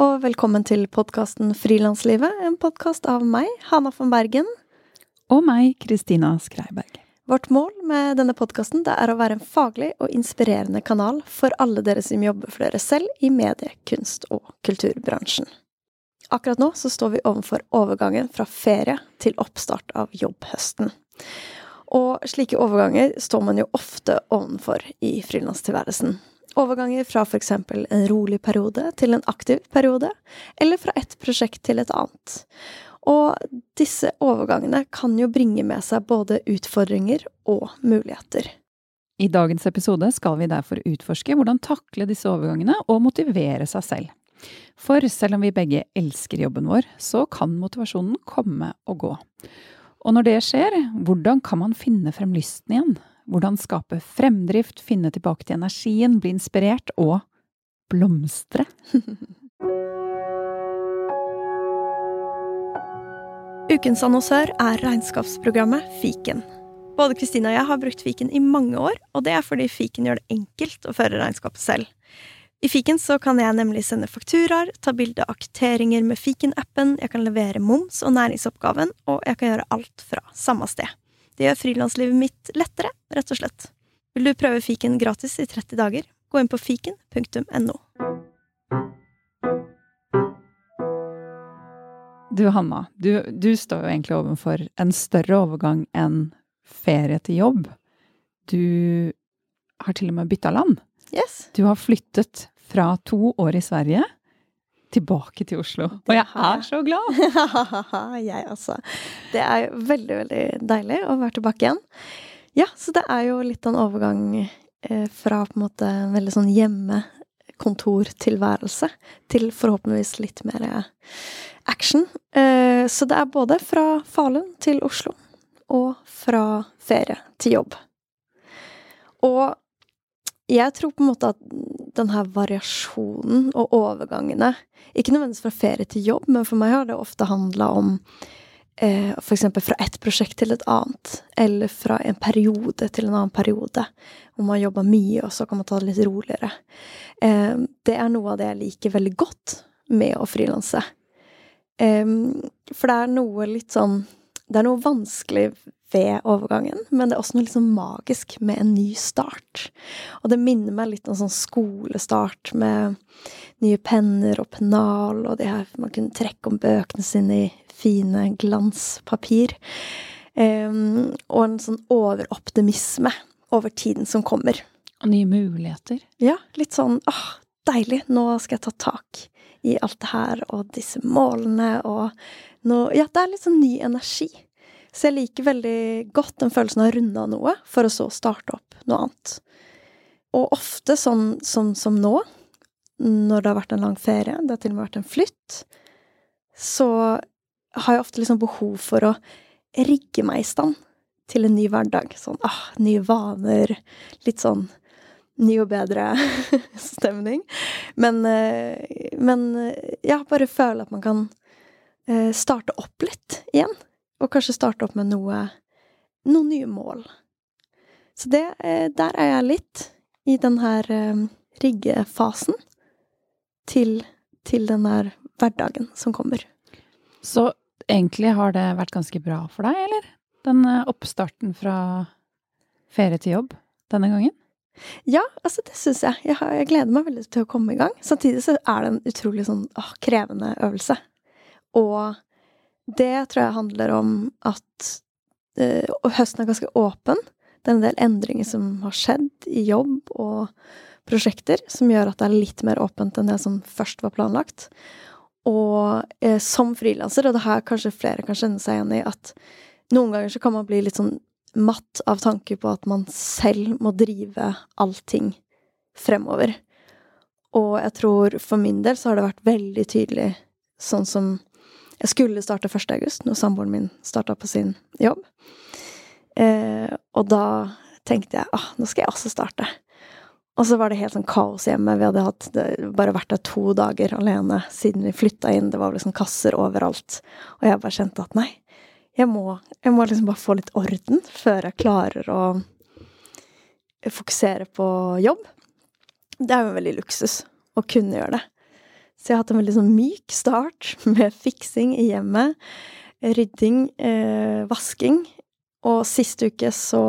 og velkommen til podkasten Frilanslivet, en podkast av meg, Hanna von Bergen. Og meg, Kristina Skreiberg. Vårt mål med denne podkasten er å være en faglig og inspirerende kanal for alle dere som jobber for dere selv i medie-, kunst- og kulturbransjen. Akkurat nå så står vi overfor overgangen fra ferie til oppstart av jobbhøsten. Og slike overganger står man jo ofte ovenfor i frilanstilværelsen. Overganger fra f.eks. en rolig periode til en aktiv periode, eller fra et prosjekt til et annet. Og disse overgangene kan jo bringe med seg både utfordringer og muligheter. I dagens episode skal vi derfor utforske hvordan takle disse overgangene og motivere seg selv. For selv om vi begge elsker jobben vår, så kan motivasjonen komme og gå. Og når det skjer, hvordan kan man finne frem lysten igjen? Hvordan skape fremdrift, finne tilbake til energien, bli inspirert og blomstre? Ukens annonsør er regnskapsprogrammet Fiken. Både Kristina og jeg har brukt Fiken i mange år, og det er fordi Fiken gjør det enkelt å føre regnskapet selv. I Fiken så kan jeg nemlig sende fakturaer, ta bilde av kvitteringer med Fiken-appen, jeg kan levere moms og næringsoppgaven, og jeg kan gjøre alt fra samme sted. Det gjør frilanslivet mitt lettere, rett og slett. Vil du prøve Fiken gratis i 30 dager? Gå inn på fiken.no. Du Hanna, du, du står jo egentlig overfor en større overgang enn ferie til jobb. Du har til og med bytta land. Yes. Du har flyttet fra to år i Sverige tilbake til Oslo. Og jeg er så glad! jeg også. Det er veldig, veldig deilig å være tilbake igjen. Ja, så det er jo litt av en overgang eh, fra på en måte en veldig sånn hjemmekontortilværelse til forhåpentligvis litt mer action. Eh, så det er både fra Falun til Oslo og fra ferie til jobb. Og jeg tror på en måte at den her variasjonen og overgangene Ikke nødvendigvis fra ferie til jobb, men for meg har det ofte handla om eh, f.eks. fra ett prosjekt til et annet, eller fra en periode til en annen periode. Hvor man jobber mye, og så kan man ta det litt roligere. Eh, det er noe av det jeg liker veldig godt med å frilanse. Eh, for det er noe litt sånn Det er noe vanskelig ved overgangen, men det er også noe sånn magisk med en ny start. Og det minner meg litt om sånn skolestart med nye penner og pennal, og det her man kunne trekke om bøkene sine i fine glanspapir. Um, og en sånn overoptimisme over tiden som kommer. Og nye muligheter. Ja, litt sånn åh, deilig, nå skal jeg ta tak i alt det her, og disse målene, og nå Ja, det er litt sånn ny energi. Så jeg liker veldig godt den følelsen av å runde av noe, for å så starte opp noe annet. Og ofte sånn som, som nå, når det har vært en lang ferie, det har til og med vært en flytt, så har jeg ofte liksom behov for å rigge meg i stand til en ny hverdag. Sånn ah, nye vaner, litt sånn ny og bedre stemning. Men, eh, men ja, bare føle at man kan eh, starte opp litt igjen. Og kanskje starte opp med noe noen nye mål. Så det eh, Der er jeg litt i den her eh, riggefasen til, til den der hverdagen som kommer. Så egentlig har det vært ganske bra for deg, eller? Den eh, oppstarten fra ferie til jobb denne gangen? Ja, altså det syns jeg. Jeg, jeg, gleder meg veldig til å komme i gang. Samtidig så er det en utrolig sånn åh, krevende øvelse. Og det tror jeg handler om at uh, høsten er ganske åpen. Det er en del endringer som har skjedd i jobb og prosjekter, som gjør at det er litt mer åpent enn det som først var planlagt. Og eh, som frilanser, og det her kanskje flere kan kjenne seg igjen i, at noen ganger så kan man bli litt sånn matt av tanke på at man selv må drive allting fremover. Og jeg tror for min del så har det vært veldig tydelig, sånn som jeg skulle starte 1. august, når samboeren min starta på sin jobb. Eh, og da tenkte jeg ah, nå skal jeg også starte. Og så var det helt sånn kaos hjemme. Vi hadde hatt, bare vært der to dager alene siden vi flytta inn. Det var liksom kasser overalt. Og jeg bare kjente at nei, jeg må, jeg må liksom bare få litt orden før jeg klarer å fokusere på jobb. Det er jo veldig luksus å kunne gjøre det. Så jeg har hatt en veldig sånn myk start med fiksing i hjemmet, rydding, eh, vasking. Og sist uke så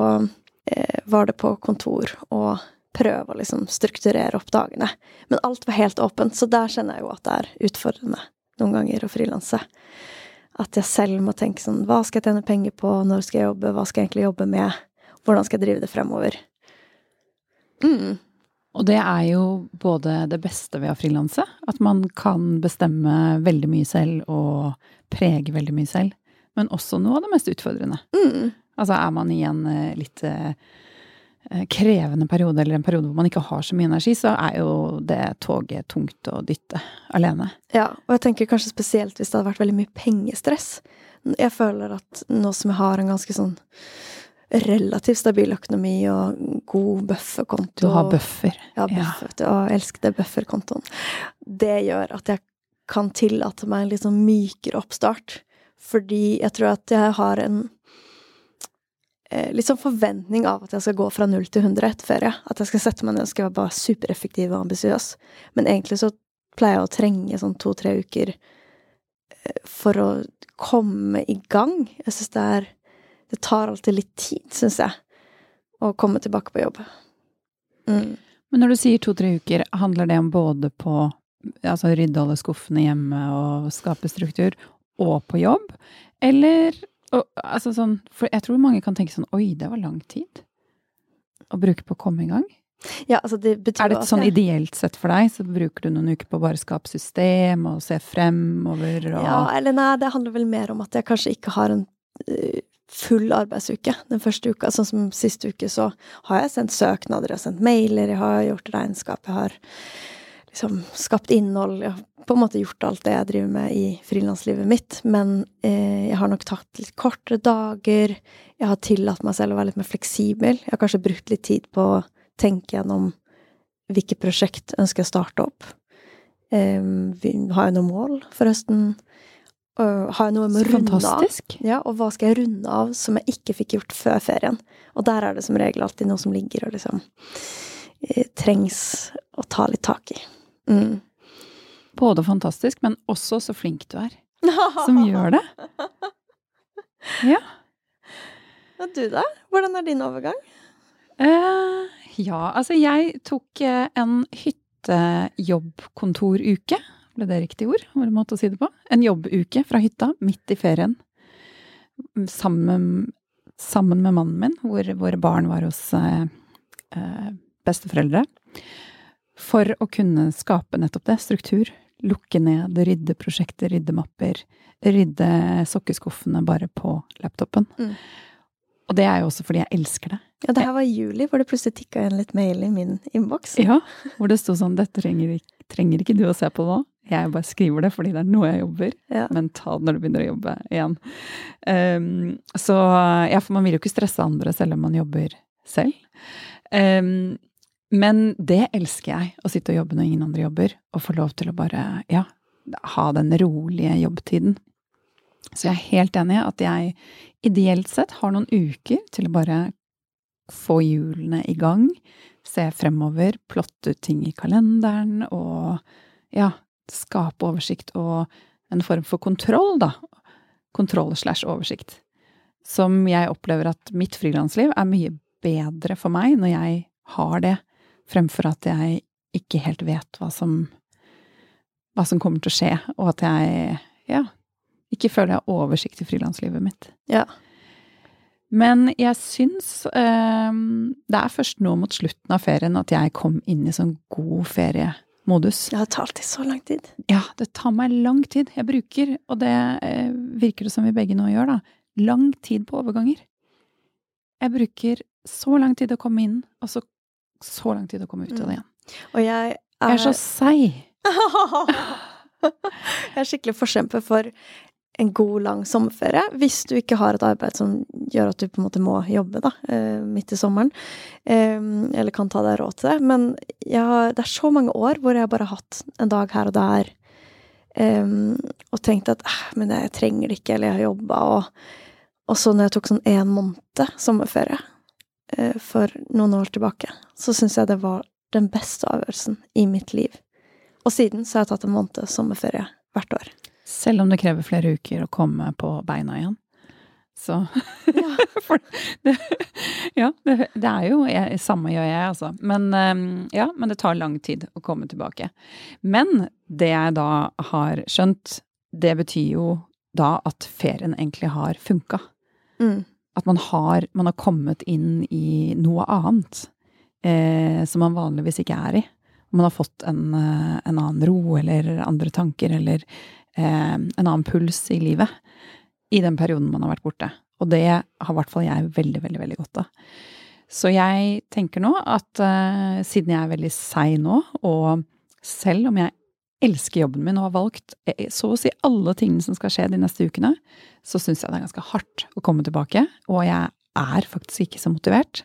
eh, var det på kontor og prøve å liksom strukturere opp dagene. Men alt var helt åpent, så der kjenner jeg jo at det er utfordrende noen ganger å frilanse. At jeg selv må tenke sånn Hva skal jeg tjene penger på? Når skal jeg jobbe? Hva skal jeg egentlig jobbe med? Hvordan skal jeg drive det fremover? Mm. Og det er jo både det beste ved å frilanse, at man kan bestemme veldig mye selv og prege veldig mye selv, men også noe av det mest utfordrende. Mm. Altså er man i en eh, litt eh, krevende periode, eller en periode hvor man ikke har så mye energi, så er jo det toget tungt å dytte alene. Ja, og jeg tenker kanskje spesielt hvis det hadde vært veldig mye pengestress. Jeg føler at nå som jeg har en ganske sånn relativt stabil økonomi og god bufferkonto Du har buffer. Ja, buffer, Ja. og det bufferkontoen. Det gjør at jeg kan tillate meg en litt sånn mykere oppstart. Fordi jeg tror at jeg har en eh, litt sånn forventning av at jeg skal gå fra null til 100 etter ferie. At jeg skal sette meg ned og skal være bare supereffektiv og ambisiøs. Men egentlig så pleier jeg å trenge sånn to-tre uker eh, for å komme i gang. Jeg syns det er Det tar alltid litt tid, syns jeg, å komme tilbake på jobb. Mm. Men når du sier to-tre uker, handler det om både på altså rydde alle skuffene hjemme og skape struktur, og på jobb? Eller og, altså sånn, For jeg tror mange kan tenke sånn Oi, det var lang tid å bruke på å komme i gang. Ja, altså det Er det et sånn ideelt sett for deg, så bruker du noen uker på å bare skape system og se fremover og Ja, eller nei, det handler vel mer om at jeg kanskje ikke har en eh, full arbeidsuke den første uka. Sånn som sist uke, så har jeg sendt søknader, jeg har sendt mailer, jeg har gjort regnskap, jeg har liksom skapt innhold. Jeg har på en måte gjort alt det jeg driver med i frilanslivet mitt. Men eh, jeg har nok tatt litt kortere dager. Jeg har tillatt meg selv å være litt mer fleksibel. Jeg har kanskje brukt litt tid på å tenke gjennom hvilke prosjekt ønsker jeg å starte opp. Eh, har jo noen mål for høsten. Og har jeg noe med å runde av? Ja, og hva skal jeg runde av som jeg ikke fikk gjort før ferien? Og der er det som regel alltid noe som ligger og liksom eh, trengs å ta litt tak i. Mm. Både fantastisk, men også så flink du er. Som gjør det. Ja. Og du, da? Hvordan er din overgang? Uh, ja, altså jeg tok eh, en hyttejobbkontoruke. Ble det riktig ord? Var det måte å si det på? En jobbuke fra hytta midt i ferien. Sammen, sammen med mannen min, hvor våre barn var hos eh, eh, besteforeldre. For å kunne skape nettopp det. Struktur. Lukke ned, rydde prosjekter, rydde mapper. Rydde sokkeskuffene bare på laptopen. Mm. Og det er jo også fordi jeg elsker det. Ja, det her var i juli, hvor det plutselig tikka igjen litt mail i min innboks. Ja, hvor det sto sånn 'Dette trenger, trenger ikke du å se på nå'. Jeg bare skriver det fordi det er nå jeg jobber, Ja. men ta det når du begynner å jobbe igjen. Um, så ja, for man vil jo ikke stresse andre selv om man jobber selv. Um, men det elsker jeg, å sitte og jobbe når ingen andre jobber, og få lov til å bare, ja, ha den rolige jobbtiden. Så jeg er helt enig i at jeg ideelt sett har noen uker til å bare få hjulene i gang, se fremover, plotte ut ting i kalenderen og ja, skape oversikt og en form for kontroll, da. Kontroll slash oversikt. Som jeg opplever at mitt frilansliv er mye bedre for meg når jeg har det, fremfor at jeg ikke helt vet hva som hva som kommer til å skje, og at jeg ja, ikke føler jeg har oversikt i frilanslivet mitt. Ja. Men jeg syns eh, det er først nå mot slutten av ferien at jeg kom inn i sånn god feriemodus. Det har tatt alltid så lang tid. Ja, det tar meg lang tid. Jeg bruker, og det eh, virker det som vi begge nå gjør, da, lang tid på overganger. Jeg bruker så lang tid å komme inn, og så så lang tid å komme ut av det igjen. Og jeg er, Jeg er så seig. jeg er skikkelig forkjemper for en god, lang sommerferie. Hvis du ikke har et arbeid som gjør at du på en måte må jobbe da, eh, midt i sommeren. eh, Eller kan ta deg råd til det. Men har, det er så mange år hvor jeg bare har hatt en dag her og der. eh, Og tenkt at "Eh, men jeg trenger det ikke, eller jeg har jobba. Og, og så når jeg tok sånn en måned sommerferie for noen år tilbake, så syns jeg det var den beste avgjørelsen i mitt liv. Og siden så har jeg tatt en måned sommerferie hvert år. Selv om det krever flere uker å komme på beina igjen. Så Ja. For det, ja, det, det er jo jeg, Samme gjør jeg, altså. Men eh, ja, men det tar lang tid å komme tilbake. Men det jeg da har skjønt, det betyr jo da at ferien egentlig har funka. Mm. At man har, man har kommet inn i noe annet eh, som man vanligvis ikke er i. Man har fått en, eh, en annen ro eller andre tanker eller en annen puls i livet i den perioden man har vært borte. Og det har i hvert fall jeg veldig, veldig, veldig godt av. Så jeg tenker nå at eh, siden jeg er veldig seig nå, og selv om jeg elsker jobben min og har valgt eh, så å si alle tingene som skal skje de neste ukene, så syns jeg det er ganske hardt å komme tilbake. Og jeg er faktisk ikke så motivert.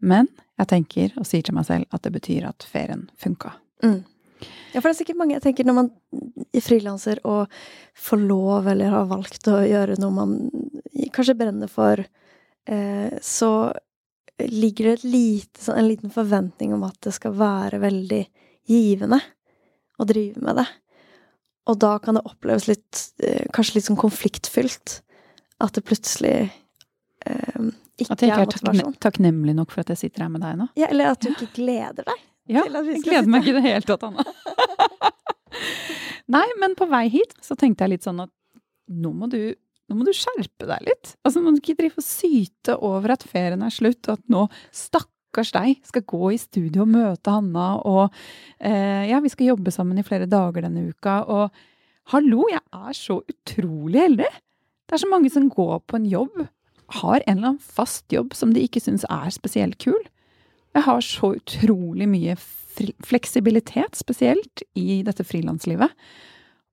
Men jeg tenker og sier til meg selv at det betyr at ferien funka. Mm. Ja, for det er sikkert mange Jeg tenker når man er frilanser og får lov eller har valgt å gjøre noe man kanskje brenner for, eh, så ligger det et lite, sånn, en liten forventning om at det skal være veldig givende å drive med det. Og da kan det oppleves litt eh, Kanskje litt sånn konfliktfylt. At det plutselig eh, ikke At jeg ikke er er takknemlig nok for at jeg sitter her med deg nå. Ja, eller at du ikke gleder deg. Ja, jeg gleder meg ikke i det hele tatt, Anna. Nei, men på vei hit så tenkte jeg litt sånn at nå må du, nå må du skjerpe deg litt. Altså, må du ikke drive og syte over at ferien er slutt, og at nå stakkars deg skal gå i studio og møte Hanna, og eh, ja, vi skal jobbe sammen i flere dager denne uka, og hallo, jeg er så utrolig heldig! Det er så mange som går på en jobb, har en eller annen fast jobb som de ikke syns er spesielt kul. Jeg har så utrolig mye fleksibilitet, spesielt i dette frilanslivet.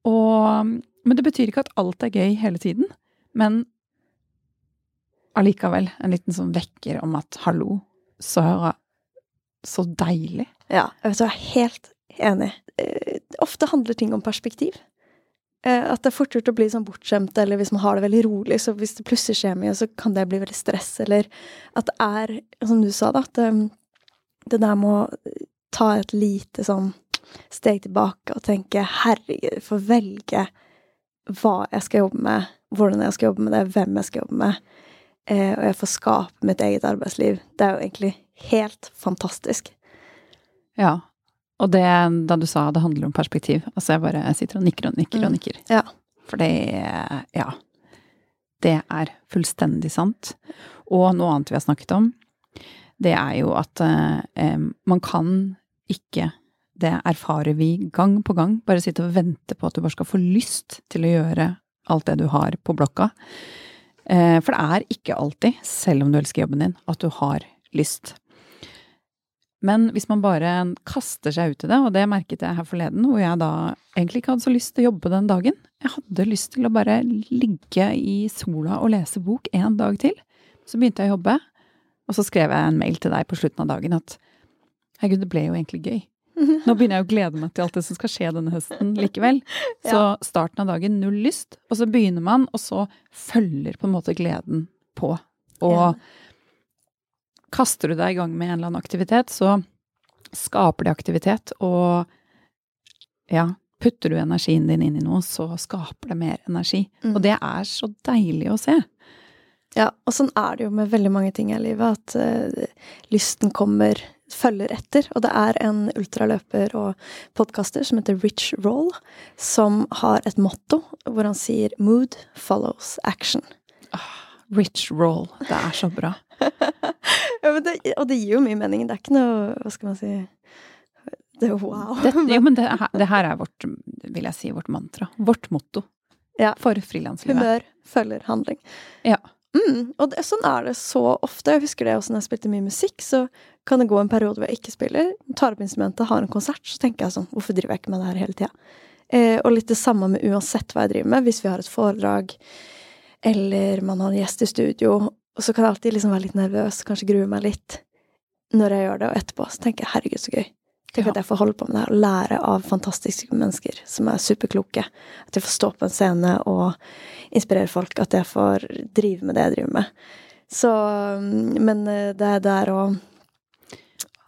Men det betyr ikke at alt er gøy hele tiden. Men allikevel en liten sånn vekker om at hallo, så, så deilig. Ja, jeg er helt enig. Eh, Ofte handler ting om perspektiv. Eh, At det er fort gjort å bli sånn bortskjemt, eller hvis man har det veldig rolig, så hvis det plutselig skjer mye, så kan det bli veldig stress, eller at det er, som du sa, da, at det, der med å ta et lite sånn steg tilbake og tenke herregud, få velge hva jeg skal jobbe med, hvordan jeg skal jobbe med det, hvem jeg skal jobbe med, eh, og jeg får skape mitt eget arbeidsliv. Det er jo egentlig helt fantastisk. Ja. Og det da du sa det handler om perspektiv, altså jeg bare jeg sitter og nikker og nikker og Mm. nikker. Ja. For det Ja. Det er fullstendig sant. Og noe annet vi har snakket om, det er jo at eh, man kan ikke Det erfarer vi gang på gang. Bare sitte og vente på at du bare skal få lyst til å gjøre alt det du har på blokka. Eh, for det er ikke alltid, selv om du elsker jobben din, at du har lyst. Men hvis man bare kaster seg ut i det, og det merket jeg her forleden, hvor jeg da egentlig ikke hadde så lyst til å jobbe den dagen. Jeg hadde lyst til å bare ligge i sola og lese bok en dag til. Så begynte jeg å jobbe, og så skrev jeg en mail til deg på slutten av dagen at herregud, det ble jo egentlig gøy. Nå begynner jeg å glede meg til alt det som skal skje denne høsten likevel. Så starten av dagen null lyst, og så begynner man, og så følger på en måte gleden på. Og Ja. kaster du deg i gang med en eller annen aktivitet, så skaper det aktivitet, og ja, putter du energien din inn i noe, så skaper det mer energi. Mm. Og det er så deilig å se. Ja, og sånn er det jo med veldig mange ting i livet, at uh, lysten kommer, følger etter. Og det er en ultraløper og podkaster som heter Rich Roll, som har et motto hvor han sier 'mood follows action'. Rich roll. Det er så bra. Ja, men det, og det gir jo mye mening. Det er ikke noe Hva skal man si Det er wow. Det, jo, men det, det her er vårt, vil jeg si, vårt mantra. Vårt motto. Ja. For frilanslivet. Humør følger handling. Ja. Mm, og det, sånn er det så ofte. Jeg husker det også når jeg spilte mye musikk. Så kan det gå en periode hvor jeg ikke spiller, tar opp instrumentet, har en konsert, så tenker jeg sånn Hvorfor driver jeg ikke med det her hele tida? Eh, og litt det samme med uansett hva jeg driver med. Hvis vi har et foredrag, eller man har en gjest i studio, og så kan jeg alltid liksom være litt nervøs, kanskje grue meg litt når jeg gjør det, og etterpå så tenker jeg herregud, så gøy. Tenk Ja. at jeg får holde på med det her og lære av fantastiske mennesker som er superkloke. At jeg får stå på en scene og inspirere folk. At jeg får drive med det jeg driver med. Så Men eh, det er der å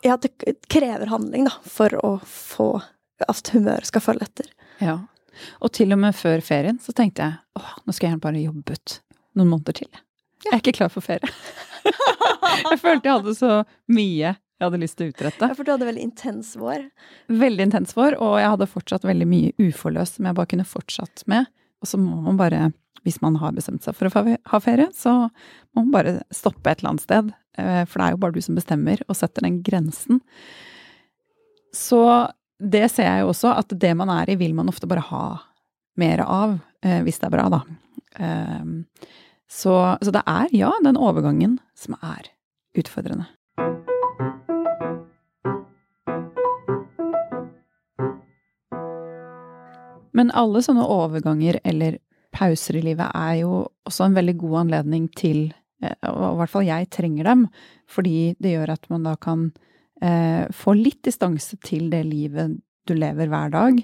Ja, det krever handling, da, for å få at humøret skal følge etter. Ja. Og til og med før ferien så tenkte jeg åh, nå skal jeg gjerne bare jobbe ut noen måneder til. Jeg er ikke klar for ferie. jeg følte jeg hadde så mye jeg hadde lyst til å utrette. Ja, for du hadde veldig intens vår. Veldig intens vår, og jeg hadde fortsatt veldig mye uforløst som jeg bare kunne fortsatt med. Og så må man bare, hvis man har bestemt seg for å ha ferie, så må man bare stoppe et eller annet sted. Eh, for det er jo bare du som bestemmer og setter den grensen. Så det ser jeg jo også, at det man er i, vil man ofte bare ha mer av. Eh, hvis det er bra, da. Ehm, så, så det er, ja, den overgangen som er utfordrende. Men alle sånne overganger eller pauser i livet er jo også en veldig god anledning til eh, Og i hvert fall jeg trenger dem, fordi det gjør at man da kan eh, få litt distanse til det livet du lever hver dag,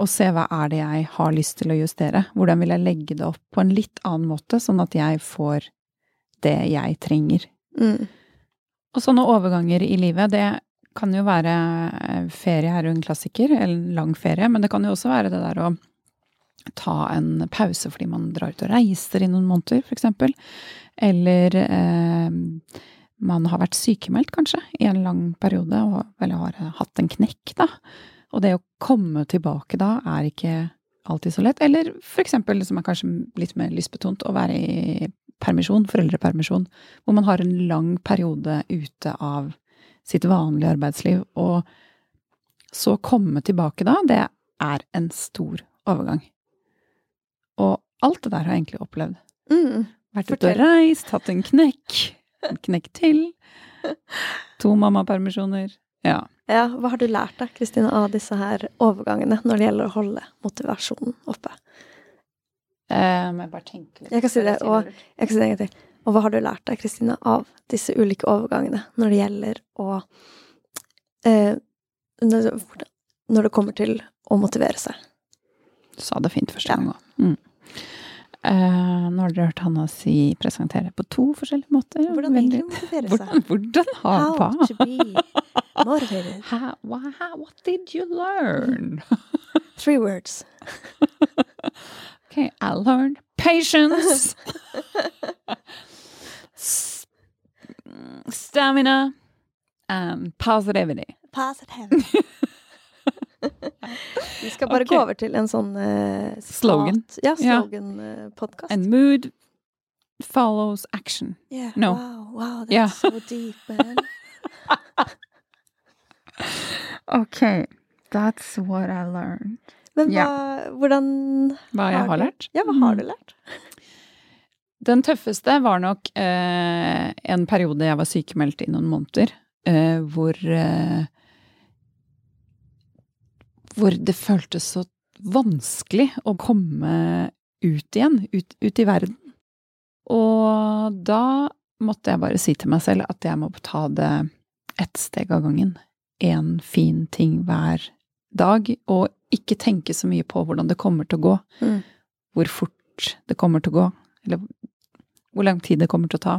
og se hva er det jeg har lyst til å justere. Hvordan vil jeg legge det opp på en litt annen måte, sånn at jeg får det jeg trenger. Mm. Og sånne overganger i livet, det kan jo være eh, ferie er jo en klassiker, eller lang ferie, men det kan jo også være det der å ta en pause fordi man drar ut og reiser i noen måneder, f.eks. Eller eh, man har vært sykemeldt, kanskje, i en lang periode, og, eller har hatt en knekk, da. Og det å komme tilbake da er ikke alltid så lett. Eller for eksempel, som er kanskje litt mer lystbetont, å være i permisjon, foreldrepermisjon, hvor man har en lang periode ute av sitt vanlige arbeidsliv. Og så komme tilbake da, det er en stor overgang. Og alt det der har jeg egentlig opplevd. Mm. Vært ute og reist, hatt en knekk, en knekk til. To mammapermisjoner. Ja. ja. Hva har du lært deg, Kristine, av disse her overgangene når det gjelder å holde motivasjonen oppe? Eh, må jeg bare tenke litt. Jeg kan si det, og jeg kan si det en gang til. Og hva har du lært deg, Kristine, av disse ulike overgangene når det gjelder å eh, Når det kommer til å motivere seg? Du sa det fint første gang òg. Mm. Eh, nå har dere hørt Hanna si presentere på to forskjellige måter. Hvordan egentlig motivere seg? Hvordan, hvordan How to be motivated. How, what did you learn? Three words. okay, I learned patience. Stamina and positivity. Positivity. Vi skal bare okay. gå over til en sånn uh, Slogan. Ja, slogan-podkast. Yeah. And mood follows action. Yeah, no. Wow, wow, that's yeah. so deep, man. okay, that's what I learned. Men hva, yeah. hvordan Hva jeg har lært? Ja, hva har du lært? Den tøffeste var nok eh, en periode jeg var sykemeldt i noen måneder, eh, hvor eh, Hvor det føltes så vanskelig å komme ut igjen, ut, ut, i verden. Og da måtte jeg bare si til meg selv at jeg må ta det ett steg av gangen. Én fin ting hver dag, og ikke tenke så mye på hvordan det kommer til å gå. Mm. Hvor fort det kommer til å gå, eller hvor lang tid det kommer til å ta.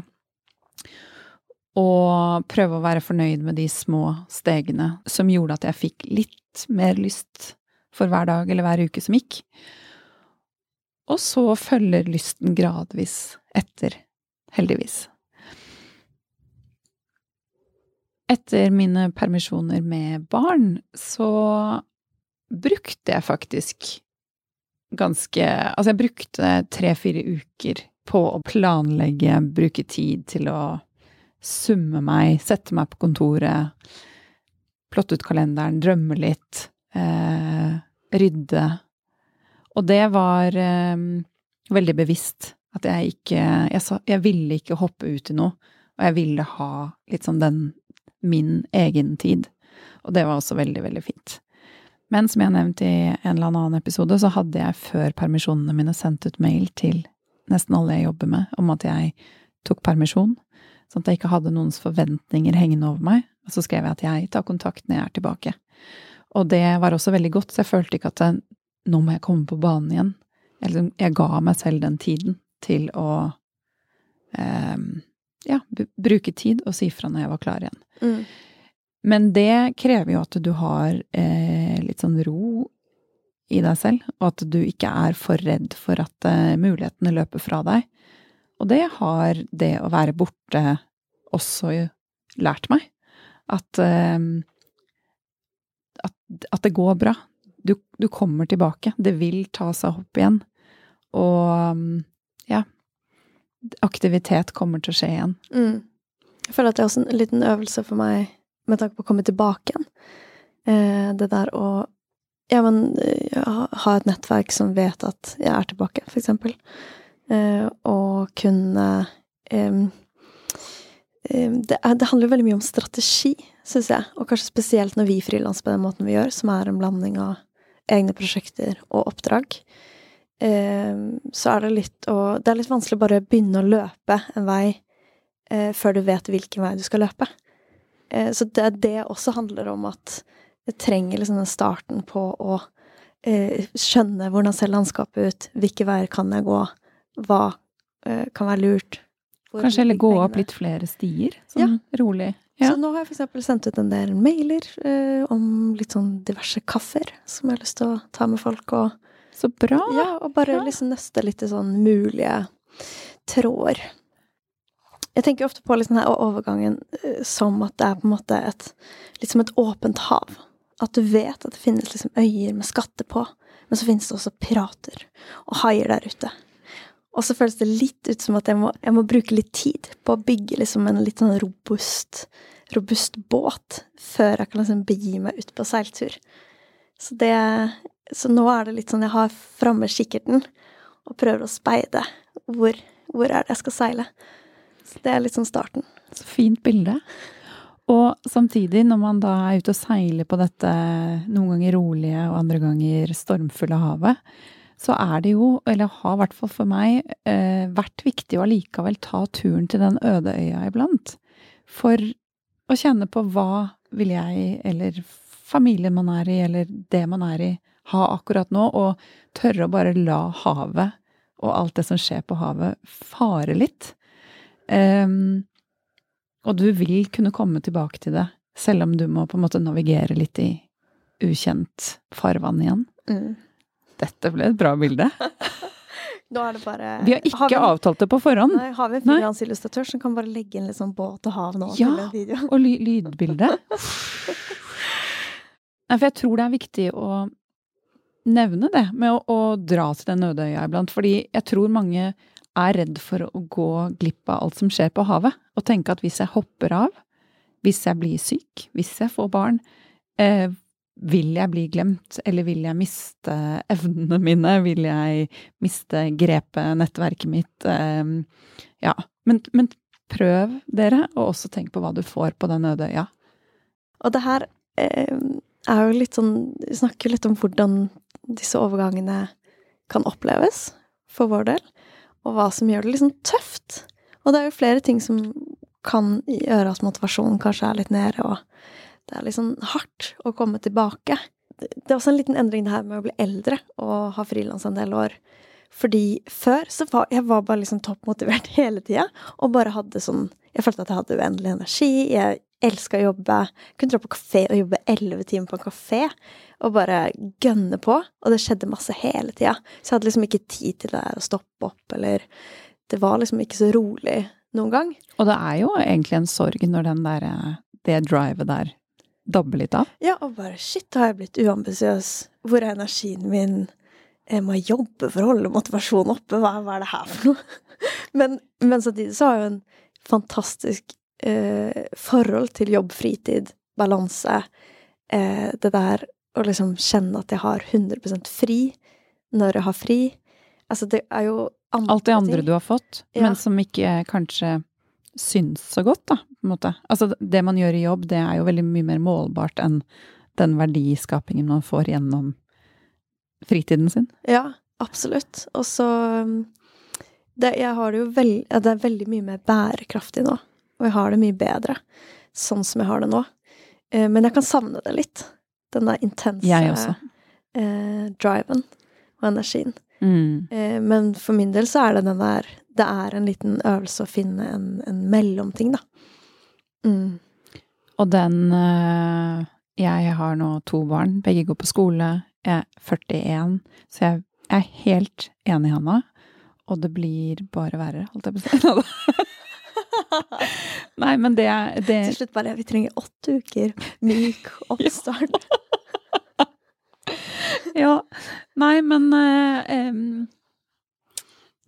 Og prøve å være fornøyd med de små stegene som gjorde at jeg fikk litt mer lyst for hver dag eller hver uke som gikk. Og så følger lysten gradvis etter, heldigvis. Etter mine permisjoner med barn så brukte jeg faktisk ganske Altså, jeg brukte tre-fire uker på å planlegge, bruke tid til å summe meg, sette meg på kontoret, plotte ut kalenderen, drømme litt, eh, rydde. Og det var eh, veldig bevisst. At jeg ikke jeg, sa, jeg ville ikke hoppe ut i noe, og jeg ville ha litt sånn den min egen tid. Og det var også veldig, veldig fint. Men som jeg nevnte i en eller annen episode, så hadde jeg før permisjonene mine sendt ut mail til nesten alle jeg jobber med, om at jeg tok permisjon. Sånn at jeg ikke hadde noens forventninger hengende over meg. Og så skrev jeg at jeg tar kontakt når jeg er tilbake. Og det var også veldig godt, så jeg følte ikke at nå må jeg komme på banen igjen. Jeg, liksom, jeg ga meg selv den tiden til å eh, ja, bruke tid og si fra når jeg var klar igjen. Mm. Men det krever jo at du har eh, litt sånn ro i deg selv, og at du ikke er for redd for at eh, mulighetene løper fra deg. Og det har det å være borte også lært meg. At, eh, at, at det går bra. Du, du, kommer tilbake. Det vil ta seg opp igjen. Og ja Aktivitet kommer til å skje igjen. Mm. Jeg føler at det er også en liten øvelse for meg med tanke på å komme tilbake igjen. Eh, det der å ja, men ja, ha et nettverk som vet at jeg er tilbake, for eksempel. Eh, og kunne eh, det, det, handler veldig mye om strategi, syns jeg. Og kanskje spesielt når vi frilanser på den måten vi gjør, som er en blanding av egne prosjekter og oppdrag. Eh, så er det litt å Det er litt vanskelig bare å begynne å løpe en vei eh, før du vet hvilken vei du skal løpe. Eh, så det, det også handler om at jeg trenger liksom den starten på å eh, skjønne hvordan ser landskapet ut, hvilke veier kan jeg gå, hva eh, kan være lurt. Kanskje heller gå opp litt flere stier, sånn ja. rolig. Ja. Så nå har jeg eksempel sendt ut en del mailer eh, om litt sånn diverse kaffer som jeg har lyst til å ta med folk og Så bra! Ja, og bare ja. liksom nøste litt i sånn mulige tråder. Jeg tenker ofte på liksom denne overgangen eh, som at det er på en måte et Litt et åpent hav. At du vet at det finnes liksom øyer med skatter på, men så finnes det også pirater og haier der ute. Og så føles det litt ut som at jeg må, jeg må bruke litt tid på å bygge liksom en litt sånn robust, robust båt før jeg kan liksom begi meg ut på seiltur. Så det Så nå er det litt sånn jeg har framme kikkerten og prøver å speide. Hvor, hvor er det jeg skal seile? Så det er sånn starten. Så fint bilde. Og samtidig, når man da er ute og seiler på dette noen ganger rolige og andre ganger stormfulle havet, så er det jo, eller har i hvert fall for meg, eh, vært viktig å allikevel ta turen til den øde øya iblant. For å kjenne på hva vil jeg, eller familien man er i, eller det man er i, ha akkurat nå, og tørre å bare la havet og alt det som skjer på havet, fare litt. Um, og du vil kunne komme tilbake til det, selv om du må på en måte navigere litt i ukjent farvann igjen. Mm. Dette ble et bra bilde. Nå er det bare Vi har ikke har vi, avtalt det på forhånd. Nei, har vi en frilansillustratør som kan bare legge inn litt sånn båt og hav nå? Ja, og ly lydbilde. Nei, for jeg tror det er viktig å nevne det med å, å dra til den øde øya iblant. Fordi jeg tror mange er redd for å gå glipp av alt som skjer på havet, og tenke at hvis jeg hopper av, hvis jeg blir syk, hvis jeg får barn, eh, vil jeg bli glemt, eller vil jeg miste evnene mine, vil jeg miste grepet, nettverket mitt, eh, ja. Men, men, prøv dere, og også tenk på hva du får på den øde øya. Og det her eh, er jo litt sånn Vi snakker litt om hvordan disse overgangene kan oppleves for vår del og hva som gjør det liksom tøft. Og det er jo flere ting som kan gjøre at motivasjonen kanskje er litt nede, og det er liksom hardt å komme tilbake. Det er også en liten endring det her med å bli eldre og ha frilans en del år. Fordi før så var jeg var bare liksom toppmotivert hele tida, og bare hadde sånn Jeg følte at jeg hadde uendelig energi. Jeg elska å jobbe. Kunne dra på kafé og jobbe elleve timer på en kafé og bare gønne på. Og det skjedde masse hele tida. Så jeg hadde liksom ikke tid til det der å stoppe opp, eller Det var liksom ikke så rolig noen gang. Og det er jo egentlig en sorg når den der, det drivet der dabber litt av. Ja, og bare shit, har jeg blitt uambisiøs? Hvor er energien min? Jeg må jobbe for å holde motivasjonen oppe. Hva, hva er det her for noe? men, men samtidig så har jeg jo en fantastisk eh, forhold til jobb, fritid, balanse. Eh, det der å liksom kjenne at jeg har 100% fri når jeg har fri. Altså, det er jo andre Alt det andre du har fått, ja. men som ikke kanskje syns så godt, da, på en måte. Altså, det man gjør i jobb, det er jo veldig mye mer målbart enn den verdiskapingen man får gjennom fritiden sin. Ja, absolutt. Og så det, Jeg har det jo veld, det er veldig mye mer bærekraftig nå. Og jeg har det mye bedre sånn som jeg har det nå. Eh, men jeg kan savne det litt. Den der intense eh, driven og energien. Mm. Eh, men for min del så er det den der Det er en liten øvelse å finne en, en mellomting, da. Mm. Og den eh, Jeg har nå to barn, begge går på skole. Jeg er 41, så jeg er helt enig i Hanna. Og det blir bare verre, holdt jeg på å si. Nei, men det, det Til slutt bare Vi trenger åtte uker myk oppstart. ja. Nei, men eh,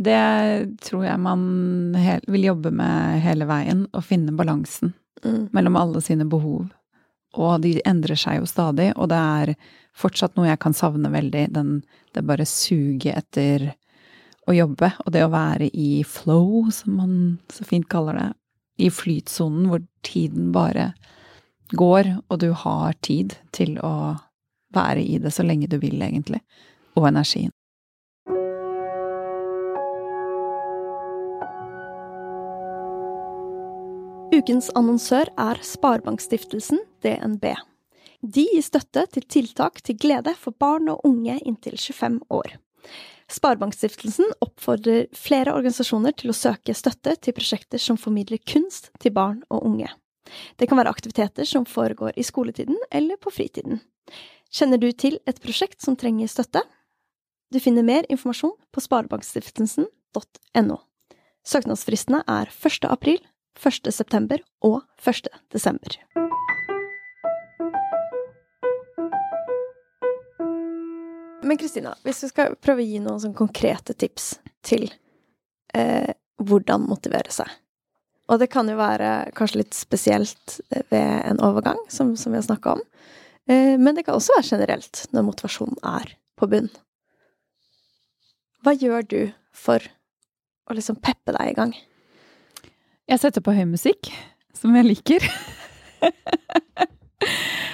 Det tror jeg man hel, vil jobbe med hele veien. Å finne balansen Mm. mellom alle sine behov. Og de endrer seg jo stadig, og det er fortsatt noe jeg kan savne veldig. Den, det bare suget etter å jobbe, og det å være i flow, som man så fint kaller det. I flytsonen hvor tiden bare går, og du har tid til å være i det så lenge du vil, egentlig. Og energien. Ukens annonsør er Sparebankstiftelsen DNB. De gir støtte til tiltak til glede for barn og unge inntil 25 år. Sparebankstiftelsen oppfordrer flere organisasjoner til å søke støtte til prosjekter som formidler kunst til barn og unge. Det kan være aktiviteter som foregår i skoletiden eller på fritiden. Kjenner du til et prosjekt som trenger støtte? Du finner mer informasjon på sparebankstiftelsen.no. Søknadsfristene er 1. april 1. september og 1. desember. Men Kristina, hvis vi skal prøve å gi noen sånn konkrete tips til eh, hvordan motivere seg Og det kan jo være kanskje litt spesielt ved en overgang, som, som vi har snakka om. Eh, men det kan også være generelt når motivasjonen er på bunn. Hva gjør du for å liksom peppe deg i gang? Jeg setter på høy musikk, som jeg liker.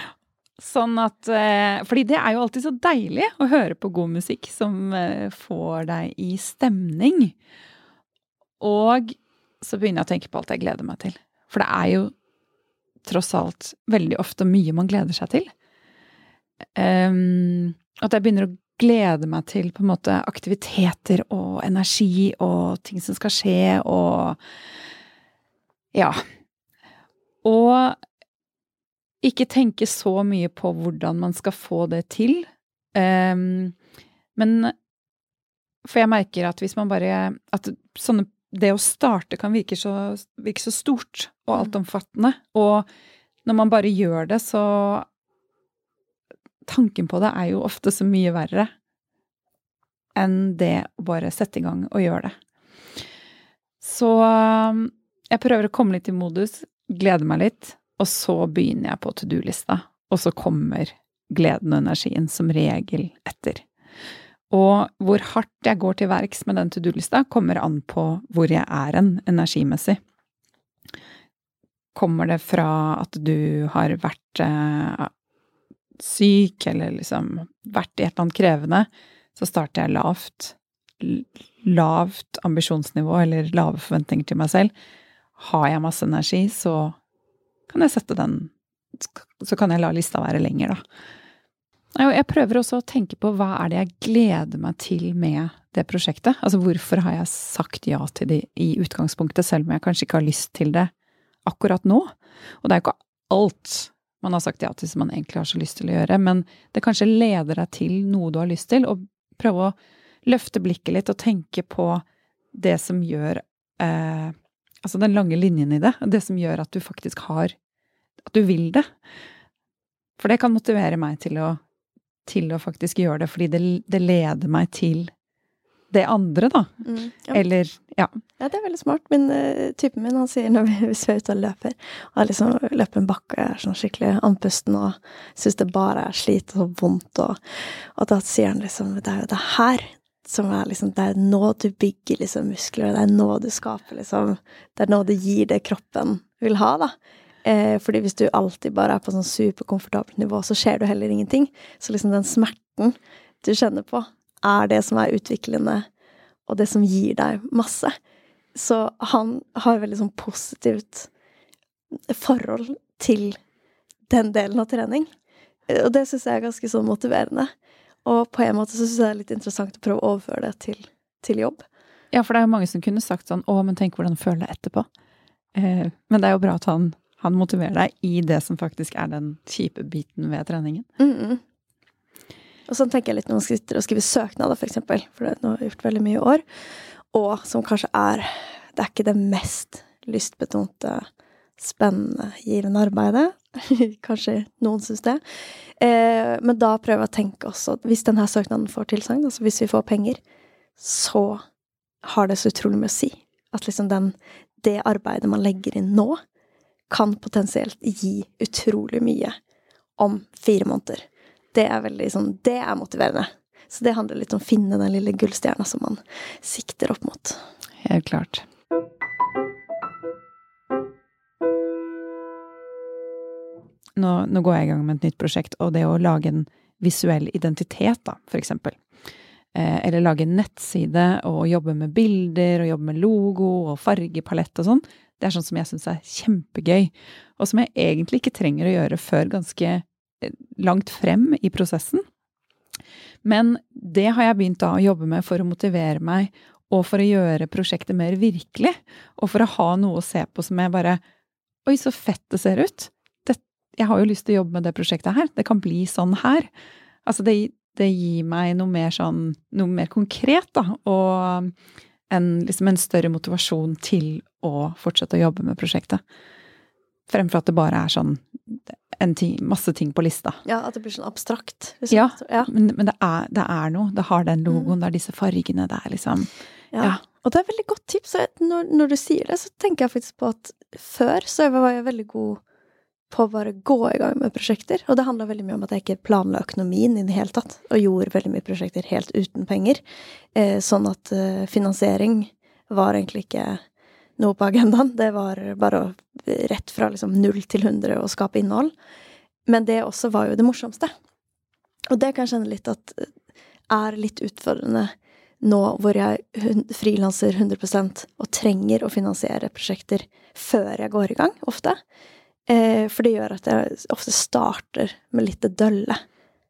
sånn at eh, Fordi det er jo alltid så deilig å høre på god musikk som eh, får deg i stemning. Og så begynner jeg å tenke på alt jeg gleder meg til. For det er jo tross alt veldig ofte mye man gleder seg til. Um, at jeg begynner å glede meg til på en måte aktiviteter og energi og ting som skal skje, og ja. Og ikke tenke så mye på hvordan man skal få det til. Um, men For jeg merker at hvis man bare At sånne, det å starte kan virke så, virke så stort og altomfattende. Og når man bare gjør det, så Tanken på det er jo ofte så mye verre enn det å bare sette i gang og gjøre det. Så jeg prøver å komme litt i modus, glede meg litt, og så begynner jeg på to do-lista. Og så kommer gleden og energien som regel etter. Og hvor hardt jeg går til verks med den to do-lista, kommer an på hvor jeg er en energimessig. Kommer det fra at du har vært eh, syk, eller liksom vært i et eller annet krevende, så starter jeg lavt. Lavt ambisjonsnivå, eller lave forventninger til meg selv. Har jeg masse energi, så kan jeg sette den Så kan jeg la lista være lenger, da. Jeg prøver også å tenke på hva er det jeg gleder meg til med det prosjektet. Altså hvorfor har jeg sagt ja til det i utgangspunktet, selv om jeg kanskje ikke har lyst til det akkurat nå? Og det er jo ikke alt man har sagt ja til som man egentlig har så lyst til å gjøre, men det kanskje leder deg til noe du har lyst til, og prøve å løfte blikket litt og tenke på det som gjør eh, Altså den lange linjen i det, det som gjør at du faktisk har At du vil det. For det kan motivere meg til å, til å faktisk gjøre det, fordi det, det leder meg til det andre, da. Mm, ja. Eller ja. Ja, det er veldig smart. Min uh, typen min han sier når vi, hvis vi er ute og løper, og har liksom løper en bakke og er sånn skikkelig andpusten og syns det bare er slit og vondt, og, og da sier han liksom Det er jo det her som er liksom Det er nå du bygger liksom muskler, det er nå du skaper liksom Det er nå du gir det kroppen vil ha, da. Eh, fordi hvis du alltid bare er på sånn superkomfortabelt nivå, så skjer du heller ingenting. Så liksom den smerten du kjenner på, er det som er utviklende, og det som gir deg masse. Så han har veldig sånn positivt forhold til den delen av trening. Og det syns jeg er ganske sånn motiverende. Og på en måte så syns jeg det er litt interessant å prøve å overføre det til, til jobb. ja, for det er jo mange som kunne sagt sånn Å, men tenk hvordan du føler deg etterpå. Eh, men det er jo bra at han Han motiverer deg i det som faktisk er den kjipe biten ved treningen. Mm. Og sånn tenker jeg litt når man sitter og skriver søknader, for eksempel, for det har jeg gjort veldig mye i år, og som kanskje er Det er ikke det mest lystbetonte, spennende, givende arbeidet. kanskje noen syns det. Eh, men da prøver jeg å tenke også at hvis denne søknaden får tilsagn, altså hvis vi får penger, så har det så utrolig mye å si. At liksom den, det arbeidet man legger inn nå, kan potensielt gi utrolig mye om fire måneder. Det er veldig sånn Det er motiverende. Så det handler litt om å finne den lille gullstjerna som man sikter opp mot. Helt klart. Nå, nå, går jeg i gang med et nytt prosjekt, og det å lage en visuell identitet, da, for eksempel. Eh, eller lage en nettside og jobbe med bilder og jobbe med logo og fargepalett og sånn. Det er sånn som jeg syns er kjempegøy, og som jeg egentlig ikke trenger å gjøre før ganske eh, langt frem i prosessen. Men det har jeg begynt da å jobbe med for å motivere meg, og for å gjøre prosjektet mer virkelig. Og for å ha noe å se på som jeg bare Oi, så fett det ser ut! Jeg har jo lyst til å jobbe med det prosjektet her. Det kan bli sånn her. Altså, det, det gir meg noe mer sånn Noe mer konkret, da. Og en, liksom en større motivasjon til å fortsette å jobbe med prosjektet. Fremfor at det bare er sånn en ting, masse ting på lista. Ja, at det blir sånn abstrakt. Liksom. Ja, ja, men, men det, er, det, er, noe. Det har den logoen, mm. det er disse fargene, det er liksom ja. ja. Og det er veldig godt tips. Når, når, du sier det, så tenker jeg faktisk på at før så var jeg veldig god på å bare gå i gang med prosjekter. Og det handla veldig mye om at jeg ikke planla økonomien i det hele tatt, og gjorde veldig mye prosjekter helt uten penger. Eh, sånn at eh, finansiering var egentlig ikke noe på agendaen. Det var bare å, rett fra liksom null til hundre å skape innhold. Men det også var jo det morsomste. Og det kan jeg kjenne litt at eh, er litt utfordrende nå hvor jeg frilanser 100% og trenger å finansiere prosjekter før jeg går i gang, ofte. Eh, for det gjør at jeg ofte starter med litt det dølle.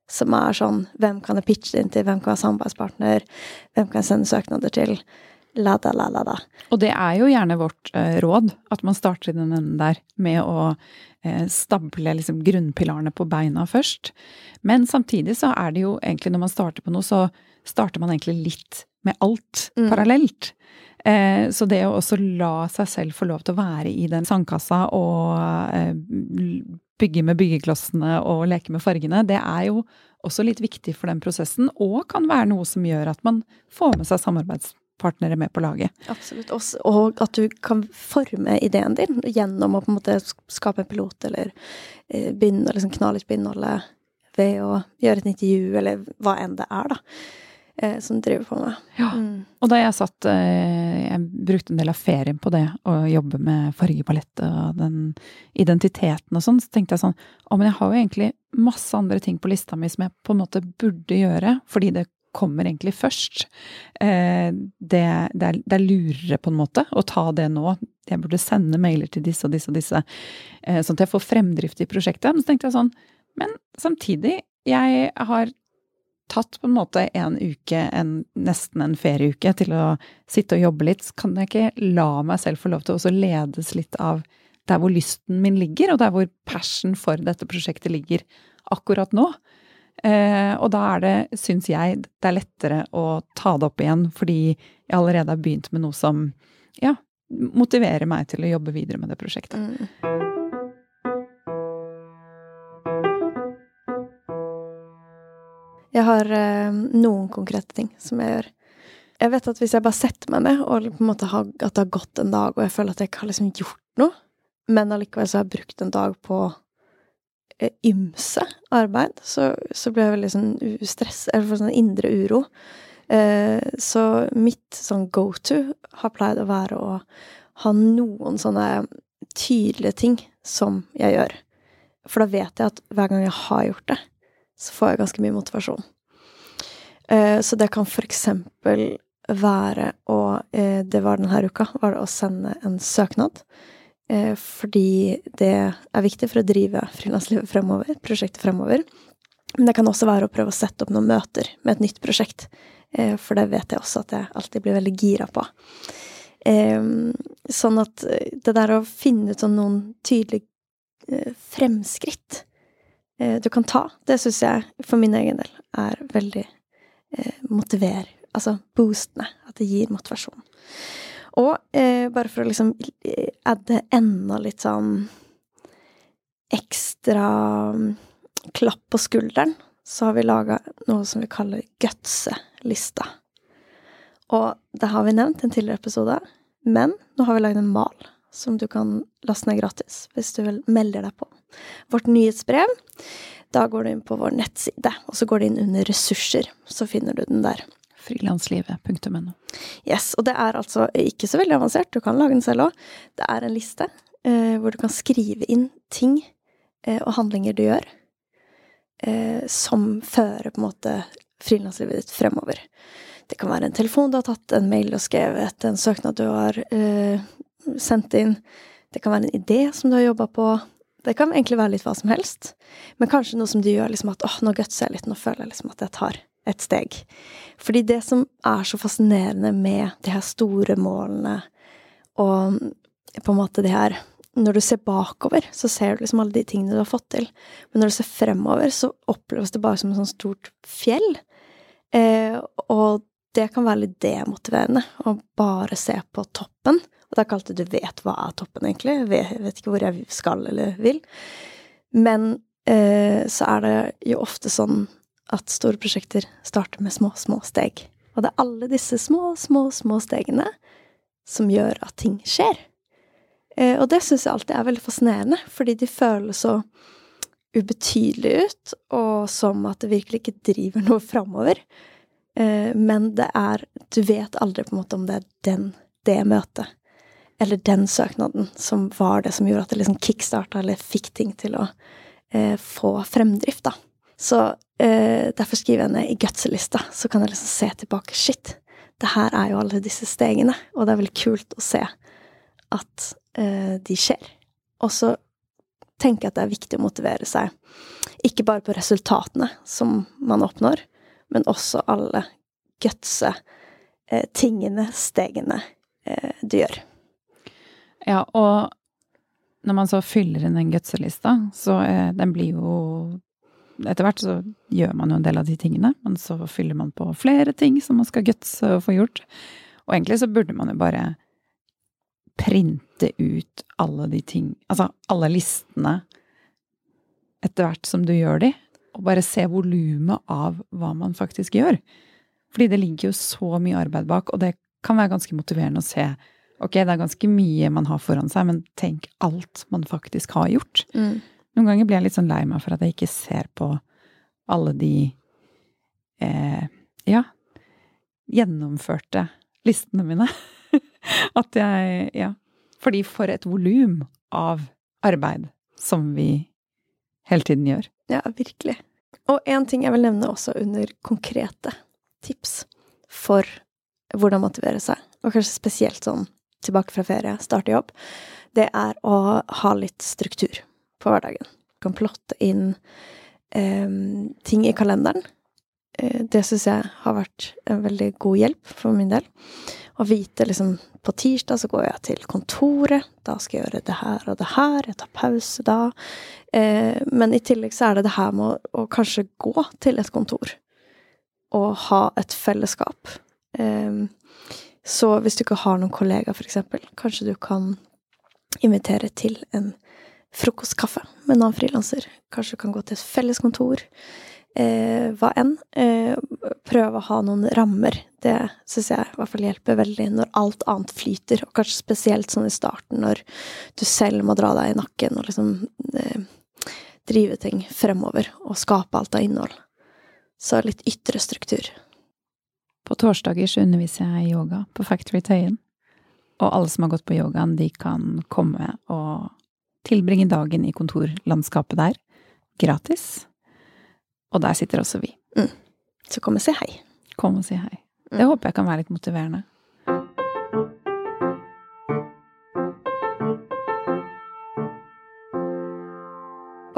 Som er sånn Hvem kan jeg pitche inn til? Hvem kan være samarbeidspartner? Hvem kan jeg sende søknader til? La da, la, la, da. Og det er jo gjerne vårt eh, råd, at man starter i den enden der med å eh, stable liksom, grunnpilarene på beina først. Men samtidig så er det jo egentlig, når man starter på noe, så starter man egentlig litt med alt mm. parallelt. Eh, så det å også la seg selv få lov til å være i den sandkassa og eh, bygge med byggeklossene og leke med fargene, det er jo også litt viktig for den prosessen, og kan være noe som gjør at man får med seg samarbeidspartnere med på laget. Absolutt. Og at du kan forme ideen din gjennom å på en måte skape en pilot, eller eh, begynne å liksom kna litt på innholdet ved å gjøre et intervju, eller hva enn det er, da som driver på med. Ja. Mm. Og da jeg satt eh, Jeg brukte en del av ferien på det, å jobbe med fargepalett og den identiteten og sånn, så tenkte jeg sånn Å, men jeg har jo egentlig masse andre ting på lista mi som jeg på en måte burde gjøre, fordi det kommer egentlig først. Eh, det, det, er, det, er, lurere, på en måte, å ta det nå. Jeg burde sende mailer til disse og disse og disse, eh, sånn at jeg får fremdrift i prosjektet. Men så tenkte jeg sånn Men samtidig, jeg har tatt på en måte en uke, en, nesten en ferieuke, til å sitte og jobbe litt, så kan jeg ikke la meg selv få lov til å ledes litt av der hvor lysten min ligger, og der hvor passion for dette prosjektet ligger akkurat nå. Eh, og da er det, syns jeg, det er lettere å ta det opp igjen, fordi jeg allerede har begynt med noe som ja, motiverer meg til å jobbe videre med det prosjektet. Mm. Har eh, noen konkrete ting som jeg gjør. Jeg vet at hvis jeg bare setter meg ned, og på en måte har, at det har gått en dag, og jeg føler at jeg ikke har liksom gjort noe, men allikevel så har jeg brukt en dag på eh, ymse arbeid, så, så blir jeg veldig sånn stress, eller får sånn indre uro. Eh, så mitt sånn go to har pleid å være å ha noen sånne tydelige ting som jeg gjør. For da vet jeg at hver gang jeg har gjort det, så får jeg ganske mye motivasjon. Eh, så det kan for eksempel være å eh, Det var denne uka, var det å sende en søknad. Eh, fordi det er viktig for å drive frilanslivet fremover, prosjektet fremover. Men det kan også være å prøve å sette opp noen møter med et nytt prosjekt. For det vet jeg også at jeg alltid blir veldig gira på. Sånn at det der å finne ut sånn noen tydelige fremskritt du kan ta. Det syns jeg for min egen del er veldig eh, motiver... Altså boostene At det gir motivasjon. Og eh, bare for å liksom eh, adde enda litt sånn ekstra mm, klapp på skulderen, så har vi laga noe som vi kaller gutse-lista. Og det har vi nevnt i en tidligere episode, men nå har vi lagd en mal som du kan laste ned gratis hvis du vel melder deg på. Vårt nyhetsbrev. Da går du inn på vår nettside, og så går du inn under ressurser. Så finner du den der. Frilanslivet.no. Yes, og det er altså ikke så veldig avansert, du kan lage den selv òg. Det er en liste eh, hvor du kan skrive inn ting eh, og handlinger du gjør, eh, som fører på en måte frilanslivet ditt fremover. Det kan være en telefon du har tatt, en mail du har skrevet, en søknad du har eh, sendt inn. Det kan være en idé som du har jobba på. Det kan egentlig være litt hva som helst. Men kanskje noe som du gjør liksom at åh, nå gutser jeg litt, nå føler jeg liksom at jeg tar et steg. Fordi det som er så fascinerende med de her store målene, og på en måte det her Når du ser bakover, så ser du liksom alle de tingene du har fått til. Men når du ser fremover, så oppleves det bare som et sånt stort fjell. Eh, og det kan være litt demotiverende å bare se på toppen. Og det er ikke alltid du vet hva er toppen, egentlig. Jeg vet, ikke hvor jeg skal eller vil. Men eh, så er det jo ofte sånn at store prosjekter starter med små, små steg. Og det er alle disse små, små, små stegene som gjør at ting skjer. Eh, og det syns jeg alltid er veldig fascinerende, fordi de føles så ubetydelige ut, og som at det virkelig ikke driver noe framover. Eh, men det er Du vet aldri på en måte om det er den, det møtet, eller den søknaden, som var det som gjorde at det liksom kickstarta, eller fikk ting til å eh, få fremdrift, da. Så eh, derfor skriver jeg ned i gutselista, så kan jeg liksom se tilbake. Shit, det her er jo alle disse stegene, og det er veldig kult å se at eh, de skjer. Og så tenker jeg at det er viktig å motivere seg, ikke bare på resultatene som man oppnår, men også alle gutse eh, tingene, stegene, eh, du gjør. Ja, og når man så fyller inn den gutselista, så eh, den blir jo etter hvert så gjør man jo en del av de tingene, men så fyller man på flere ting som man skal gutse og få gjort. Og egentlig så burde man jo bare printe ut alle de ting Altså alle listene etter hvert som du gjør de, og bare se volumet av hva man faktisk gjør. Fordi det ligger jo så mye arbeid bak, og det kan være ganske motiverende å se. Ok, det er ganske mye man har foran seg, men tenk alt man faktisk har gjort. Mm. Noen ganger blir jeg litt sånn lei meg for at jeg ikke ser på alle de eh, ja, gjennomførte listene mine. at jeg Ja. Fordi for et volum av arbeid som vi hele tiden gjør. Ja, virkelig. Og en ting jeg vil nevne også under konkrete tips for hvordan motivere seg, og kanskje spesielt sånn tilbake fra ferie, starte jobb, det er å ha litt struktur på hverdagen. Du kan plotte inn eh, ting i kalenderen. Eh, det syns jeg har vært en veldig god hjelp for min del. Å vite liksom På tirsdag så går jeg til kontoret. Da skal jeg gjøre det her og det her. Jeg tar pause da. Eh, men i tillegg så er det det her med å, å kanskje gå til et kontor. Og ha et fellesskap. Eh, så hvis du ikke har noen kollegaer, eksempel, kanskje du kan invitere til en frokostkaffe med en annen frilanser. Kanskje du kan gå til et felleskontor. Eh, hva enn. Eh, prøve å ha noen rammer. Det syns jeg i hvert fall hjelper veldig når alt annet flyter, og kanskje spesielt sånn i starten, når du selv må dra deg i nakken og liksom eh, drive ting fremover og skape alt av innhold. Så litt ytre struktur. På torsdager så underviser jeg yoga på Factory Tøyen. Og alle som har gått på yogaen, de kan komme og tilbringe dagen i kontorlandskapet der. Gratis. Og der sitter også vi. Mm. Så kom og si hei. Kom og si hei. Det mm. håper jeg kan være litt motiverende.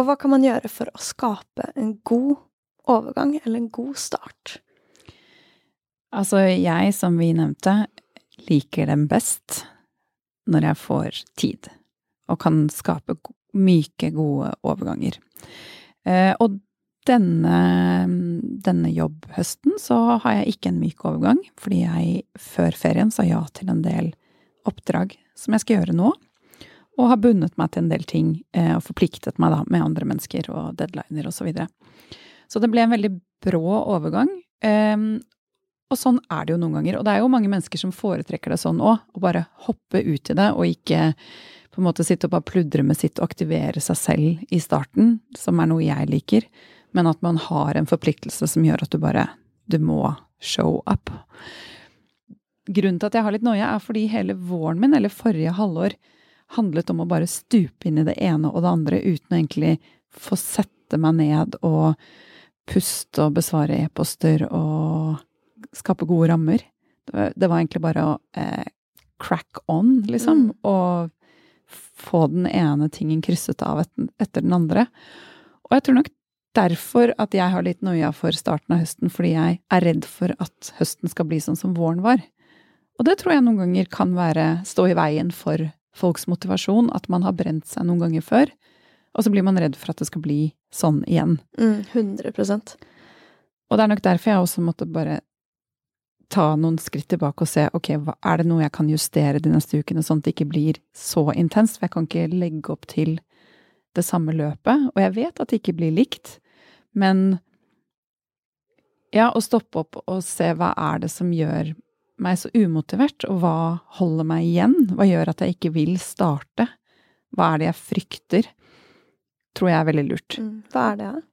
Og hva kan man gjøre for å skape en god overgang, eller en god start? Altså, jeg, som vi nevnte, liker dem best når jeg får tid og kan skape myke, gode overganger. Eh, og denne, denne jobbhøsten så har jeg ikke en myk overgang, fordi jeg før ferien sa ja til en del oppdrag som jeg skal gjøre nå. Og har bundet meg til en del ting eh, og forpliktet meg da med andre mennesker og deadliner osv. Så, videre. så det ble en veldig brå overgang. Um, og sånn er det jo noen ganger. Og det er jo mange mennesker som foretrekker det sånn òg. Å bare hoppe ut i det og ikke på en måte sitte og bare pludre med sitt og aktivere seg selv i starten, som er noe jeg liker. Men at man har en forpliktelse som gjør at du bare Du må show up. Grunnen til at jeg har litt noia, er fordi hele våren min, eller forrige halvår, handlet om å bare stupe inn i det ene og det andre uten å egentlig få sette meg ned og puste og besvare e-poster og skape gode rammer. Det var egentlig bare å eh, crack on, liksom. Mm. Og få den ene tingen krysset av etter den andre. Og jeg tror nok derfor at jeg har litt noia for starten av høsten, fordi jeg er redd for at høsten skal bli sånn som våren var. Og det tror jeg noen ganger kan være stå i veien for folks motivasjon, at man har brent seg noen ganger før, og så blir man redd for at det skal bli sånn igjen. Mm, 100% Og det er nok derfor jeg også måtte bare ta noen skritt tilbake og se ok, er det noe jeg kan justere de neste ukene, sånn at det ikke blir så intenst, for jeg kan ikke legge opp til det samme løpet. Og jeg vet at det ikke blir likt, men ja, å stoppe opp og se hva er det som gjør meg så umotivert, og hva holder meg igjen? Hva gjør at jeg ikke vil starte? Hva er det jeg frykter? Tror jeg er veldig lurt. Mm, hva er det, da?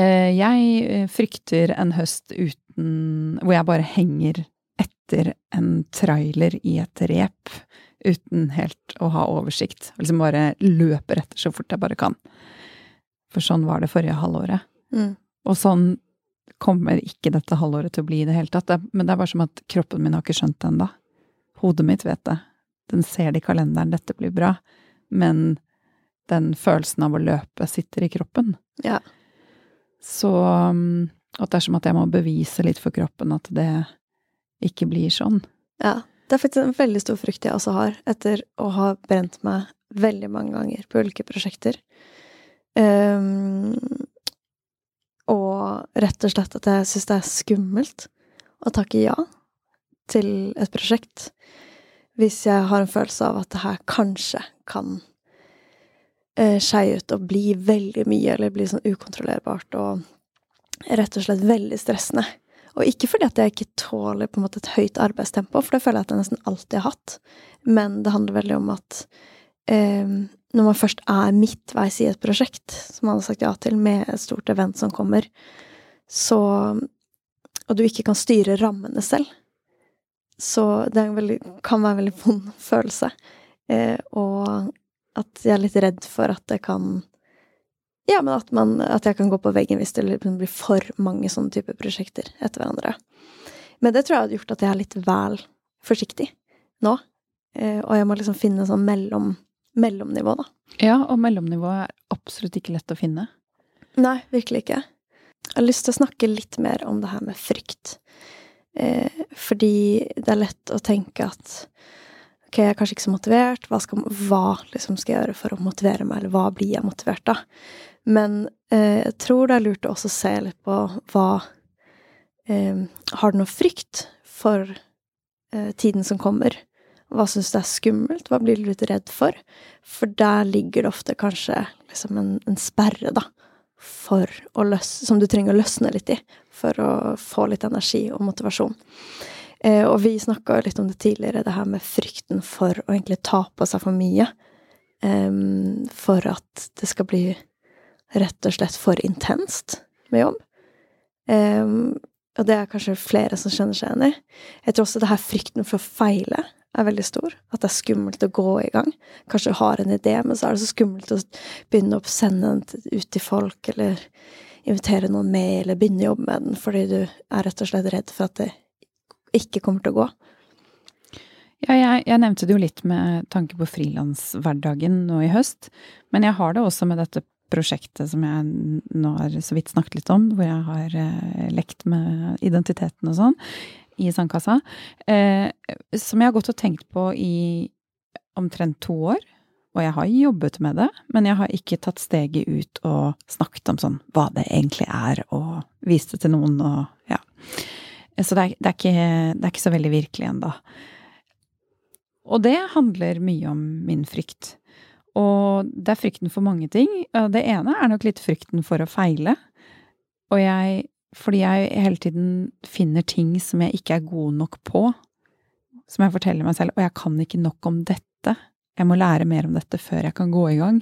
Eh, jeg eh, frykter en høst uten Hvor jeg bare henger etter en trailer i et rep uten helt å ha oversikt. Liksom bare løper etter så fort jeg bare kan. For sånn var det forrige halvåret. Mm. Og sånn kommer ikke dette halvåret til å bli i det hele tatt. men det er bare som at kroppen min har ikke skjønt det ennå. Hodet mitt vet det. Den ser det i kalenderen, dette blir bra. Men den følelsen av å løpe sitter i kroppen. Ja. Så Og det er som at jeg må bevise litt for kroppen at det ikke blir sånn. Ja. Det er faktisk en veldig stor frykt jeg også har, etter å ha brent meg veldig mange ganger på ulike prosjekter. Um, og rett og slett at jeg syns det er skummelt å takke ja til et prosjekt hvis jeg har en følelse av at det her kanskje kan eh, skeie ut og bli veldig mye, eller bli sånn ukontrollerbart og rett og slett veldig stressende. Og ikke fordi at jeg ikke tåler på en måte et høyt arbeidstempo, for det føler jeg at jeg nesten alltid har hatt, men det handler veldig om at eh, når man først er midtveis i et prosjekt, som man har sagt ja til, med et stort event som kommer, så Og du ikke kan styre rammene selv, så det veldig, kan være en veldig vond følelse. Eh, og at jeg er litt redd for at det kan Ja, men at, man, at jeg kan gå på veggen hvis det blir for mange sånne typer prosjekter etter hverandre. Men det tror jeg hadde gjort at jeg er litt vel forsiktig nå. Eh, og jeg må liksom finne sånn mellom mellomnivå, da. Ja, og mellomnivå er absolutt ikke lett å finne. Nei, virkelig ikke. Jeg har lyst til å snakke litt mer om det her med frykt. Eh, fordi det er lett å tenke at ok, jeg er kanskje ikke så motivert, hva skal, hva liksom skal jeg gjøre for å motivere meg, eller hva blir jeg motivert av? Men eh, jeg tror det er lurt å også se litt på hva eh, Har du noe frykt for eh, tiden som kommer? Hva syns du er skummelt? Hva blir du litt redd for? For der ligger det ofte kanskje liksom en, en sperre, da, for å løse Som du trenger å løsne litt i for å få litt energi og motivasjon. Eh, og vi snakka litt om det tidligere, det her med frykten for å egentlig ta på seg for mye. Eh, for at det skal bli rett og slett for intenst med jobb. Eh, og det er kanskje flere som kjenner seg igjen i. Jeg tror også det her frykten for å feile er veldig stor. At det er skummelt å gå i gang. Kanskje du har en idé, men så er det så skummelt å begynne å sende den ut til folk, eller invitere noen med, eller begynne å jobbe med den, fordi du er rett og slett redd for at det ikke kommer til å gå. Ja, jeg, jeg nevnte det jo litt med tanke på frilanshverdagen nå i høst, men jeg har det også med dette prosjektet som jeg nå har så vidt snakket litt om, hvor jeg har eh, lekt med identiteten og sånn i Sandkassa, eh, som jeg har gått og tenkt på i omtrent to år. Og jeg har jobbet med det, men jeg har ikke tatt steget ut og snakket om sånn hva det egentlig er, og vist det til noen og ja. Så det er, det er, ikke, det er ikke, så veldig virkelig ennå. Og det handler mye om min frykt. Og det er frykten for mange ting. Det ene er nok litt frykten for å feile. Og jeg Fordi jeg hele tiden finner ting som jeg ikke er god nok på. Som jeg forteller meg selv. Og jeg kan ikke nok om dette. Jeg må lære mer om dette før jeg kan gå i gang.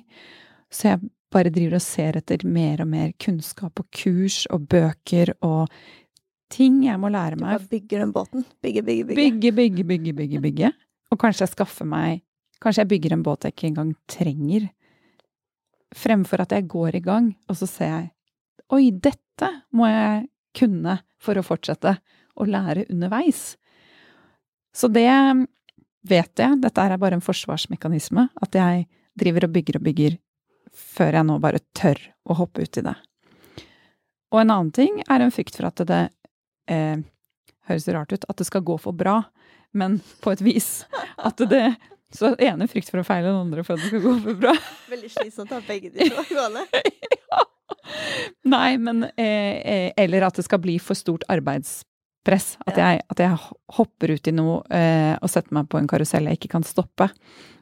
Så jeg bare driver og ser etter mer og mer kunnskap og kurs og bøker og ting jeg må lære meg. Du bare bygger den båten. Bygge, bygge, bygge. Bygge, bygge, bygge, bygge, bygge. Og kanskje jeg skaffer meg Kanskje jeg bygger en båt jeg ikke engang trenger. Fremfor at jeg går i gang, og så ser jeg Oi, dette må jeg kunne for å fortsette å lære underveis. Så det vet jeg. Dette er bare en forsvarsmekanisme. At jeg driver og bygger og bygger før jeg nå bare tør å hoppe ut i det. Og en annen ting er en frykt for at det eh, høres rart ut, at det skal gå for bra, men på et vis. At det Så ene frykt for å feile, den andre for at det skal gå for bra. Veldig slitsomt å ha begge de to gående. ja. Nei, men eh, eh, Eller at det skal bli for stort arbeidspress. At, ja. jeg, at jeg, hopper ut i noe eh, og setter meg på en karusell jeg ikke kan stoppe.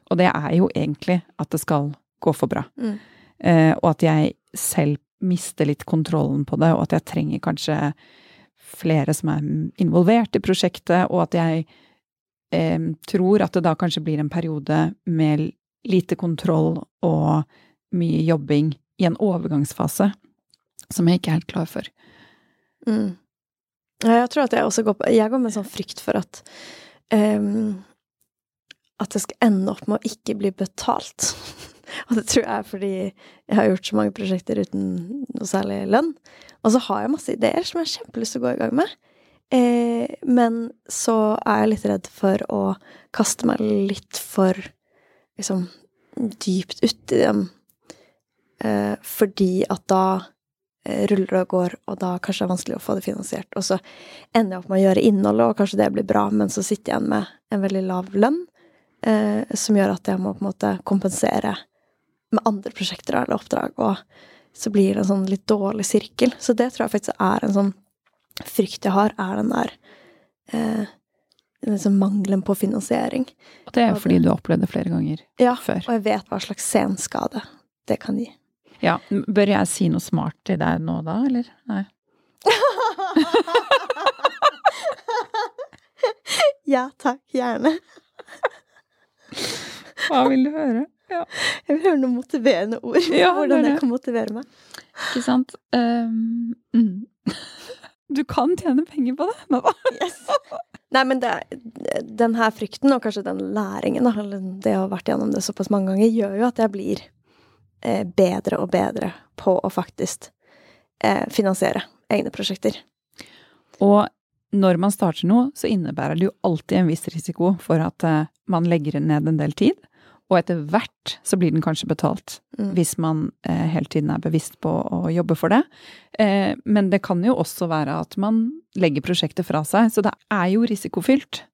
Og det er jo egentlig at det skal gå for bra. Mm. Eh, og at jeg selv mister litt kontrollen på det, og at jeg trenger kanskje flere som er involvert i prosjektet, og at jeg eh, tror at det da kanskje blir en periode med lite kontroll og mye jobbing i en overgangsfase som jeg ikke er helt klar for. Mm. Jeg tror at jeg også går på Jeg går med en sånn frykt for at um, At det skal ende opp med å ikke bli betalt. og det tror jeg er fordi jeg har gjort så mange prosjekter uten noe særlig lønn. Og så har jeg masse ideer som jeg har kjempelyst til å gå i gang med. Eh, men så er jeg litt redd for å kaste meg litt for liksom dypt uti dem. Eh, fordi at da eh, ruller det og går, og da kanskje det er vanskelig å få det finansiert. Og så ender jeg opp med å gjøre innholdet, og kanskje det blir bra, men så sitter jeg igjen med en veldig lav lønn, eh, som gjør at jeg må på en måte kompensere med andre prosjekter eller oppdrag. og så blir det en sånn litt dårlig sirkel. Så det tror jeg faktisk er en sånn frykt jeg har, er den der eh, liksom mangelen på finansiering. Og det er jo fordi du har opplevd det flere ganger ja, før. og jeg vet hva slags senskade det kan gi. Ja. Bør jeg si noe smart til deg nå da, eller? Nei. ja takk, gjerne. Hva vil du høre? Ja. Jeg vil høre noen motiverende ord. Ja, hvordan jeg kan motivere meg. Ikke sant. Um, mm. Du kan tjene penger på det. Nå da. Yes. Nei, men det, den her frykten, og kanskje den læringen, eller det å ha vært gjennom det såpass mange ganger, gjør jo at jeg blir bedre og bedre på å faktisk eh, finansiere egne prosjekter. Og når man starter noe, så innebærer det jo alltid en viss risiko for at eh, man legger ned en del tid. Og etter hvert så blir den kanskje betalt, mm. hvis man eh, hele tiden er bevisst på å jobbe for det. Eh, men det kan jo også være at man legger prosjektet fra seg, så det er jo risikofylt.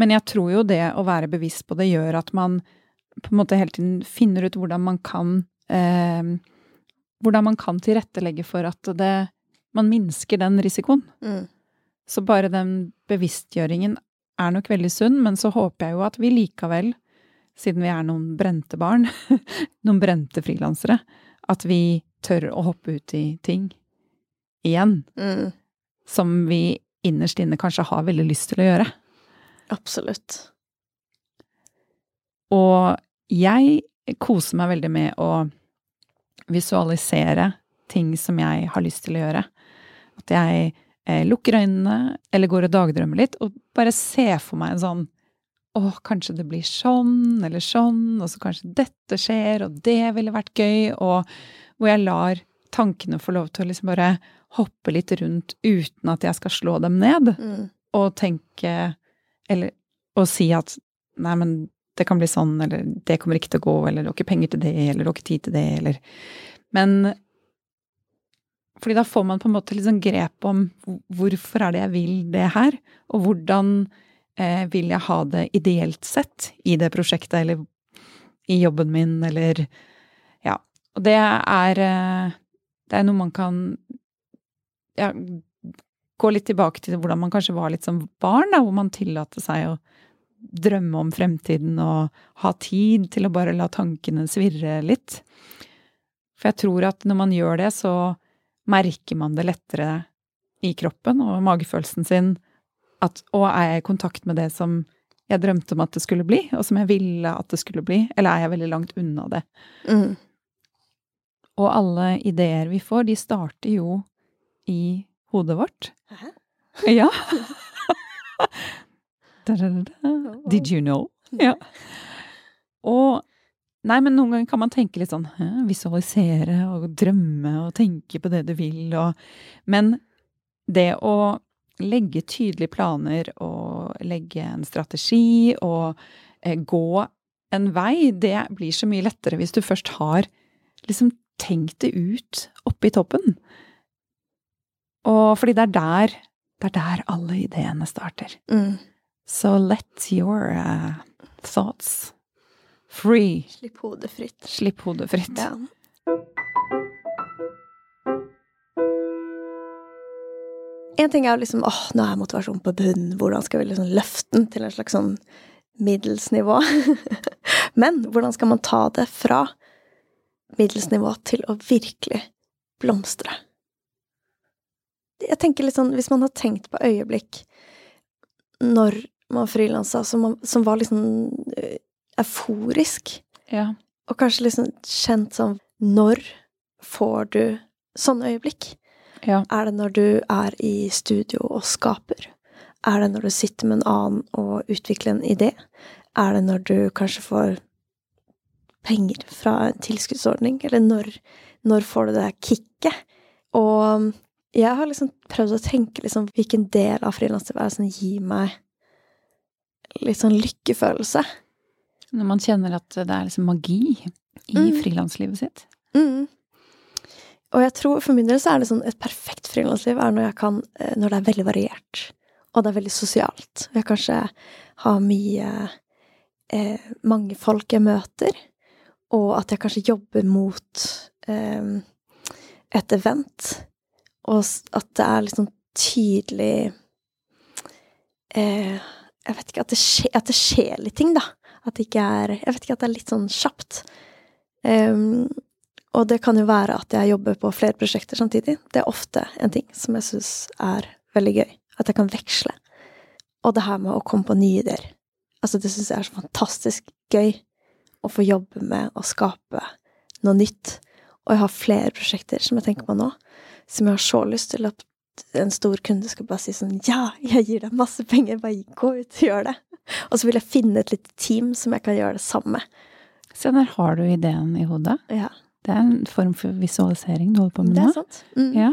Men jeg tror jo det å være bevisst på det gjør at man på en måte hele tiden finner ut hvordan man kan eh, Hvordan man kan tilrettelegge for at det, man minsker den risikoen. Mm. Så bare den bevisstgjøringen er nok veldig sunn, men så håper jeg jo at vi likevel siden vi er noen brente barn, noen brente frilansere, at vi tør å hoppe ut i ting igjen. Mm. Som vi innerst inne kanskje har veldig lyst til å gjøre. Absolutt. Og jeg koser meg veldig med å visualisere ting som jeg har lyst til å gjøre. At jeg eh, lukker øynene, eller går og dagdrømmer litt, og bare ser for meg en sånn å, kanskje det blir sånn eller sånn, og så kanskje dette skjer, og det ville vært gøy, og hvor jeg lar tankene få lov til å liksom bare hoppe litt rundt uten at jeg skal slå dem ned, mm. og tenke Eller og si at nei, men det kan bli sånn, eller det kommer ikke til å gå, eller du har ikke penger til det, eller du har ikke tid til det, eller Men fordi da får man på en måte litt sånn grep om hvorfor er det jeg vil det her, og hvordan eh, vil jeg ha det ideelt sett i det prosjektet, eller i jobben min, eller Ja. Og det er eh, Det er noe man kan ja, gå litt tilbake til hvordan man kanskje var litt som barn, da, hvor man tillater seg å drømme om fremtiden og ha tid til å bare la tankene svirre litt. For jeg tror at når man gjør det, så merker man det lettere i kroppen og magefølelsen sin at å, er jeg i kontakt med det som jeg drømte om at det skulle bli, og som jeg ville at det skulle bli, eller er jeg veldig langt unna det? Mm. Og alle ideer vi får, de starter jo i hodet vårt. Hæ? Ja. da, da, da, da. Did you know? Ja. Og Nei, men noen ganger kan man tenke litt sånn Visualisere og drømme og tenke på det du vil og Men det å legge tydelige planer og legge en strategi og eh, gå en vei, det blir så mye lettere hvis du først har liksom tenkt det ut oppe i toppen. Og fordi det er der det er der alle ideene starter. Mm. So let your uh, thoughts free. Slipp hodet fritt. Slipp hodet fritt. Ja. En ting er jo liksom åh, nå er motivasjonen på bunnen, hvordan skal vi liksom løfte den til en slags sånn middelsnivå? Men hvordan skal man ta det fra middelsnivå til å virkelig blomstre? Jeg tenker litt sånn, hvis man har tenkt på øyeblikk når man frilansa som, som var liksom eh, euforisk, Ja. og kanskje liksom kjent som Når får du sånne øyeblikk? Ja. Er det når du er i studio og skaper? Er det når du sitter med en annen og utvikler en idé? Er det når du kanskje får penger fra en tilskuddsordning? Eller når, når får du det kicket? Og jeg har liksom prøvd å tenke liksom hvilken del av som gir meg litt sånn lykkefølelse. Når man kjenner at det er liksom magi i Mm. frilanslivet sitt. Mm. Og jeg tror for min del så er det sånn et perfekt frilansliv er når kan eh, Når det er veldig variert, og det er veldig sosialt. Jeg kanskje har mye eh, Mange folk jeg møter, og at jeg kanskje jobber mot eh, et event, og at det er litt sånn tydelig eh, Jeg vet ikke at det, skje, at det skjer litt ting, da. At det ikke er Jeg vet ikke at det er litt sånn kjapt. Um, og det kan jo være at jeg jobber på flere prosjekter samtidig. Det er ofte en ting som jeg syns er veldig gøy. At jeg kan veksle. Og det her med å komme på nye ideer. Altså, det syns jeg er så fantastisk gøy å få jobbe med å skape noe nytt. Og jeg har flere prosjekter som jeg tenker på nå, som jeg har så lyst til at en stor kunde skal bare si sånn Ja, jeg gir deg masse penger, bare gå ut og gjør det. Og så vil jeg finne et lite team som jeg kan gjøre det sammen med. Se, der har du ideen i hodet. Ja, Det er en form for visualisering du holder på med nå. det er sant. Mm. Ja.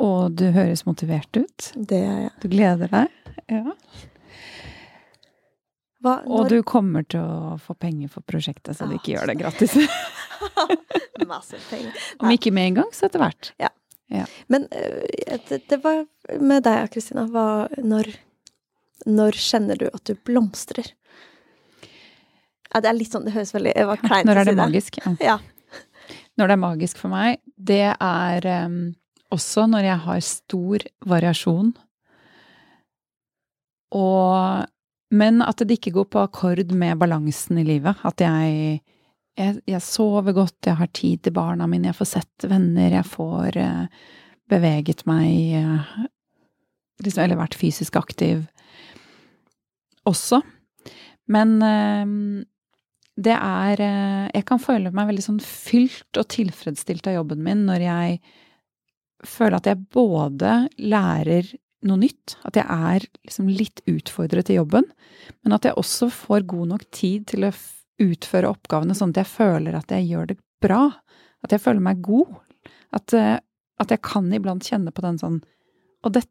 Og du høres motivert ut. Det er jeg. Du gleder deg. Ja. Hva, Og du kommer til å få penger for prosjektet, så du ikke gjør det gratis. Masse penger. Om ikke med en gang, så etter hvert. Men øh, det, det var med deg, Kristina. Når, når kjenner du at du blomstrer? Ja, det er litt sånn, det høres veldig var kleint Når er det magisk? Ja. Ja. Når det er magisk for meg, det er um, også når jeg har stor variasjon. Og Men at det ikke går på akkord med balansen i livet. At jeg, jeg, jeg sover godt, jeg har tid til barna mine, jeg får sett venner, jeg får eh, beveget meg eh, liksom, Eller vært fysisk aktiv også. Men eh, det er eh, Jeg kan føle meg veldig sånn fylt og tilfredsstilt av jobben min når jeg føler at jeg både lærer noe nytt, at jeg er liksom litt utfordret i jobben, men at jeg også får god nok tid til å utføre oppgavene sånn at jeg føler at jeg gjør det bra. At jeg føler meg god. At, eh, at jeg kan iblant kjenne på den sånn Og det,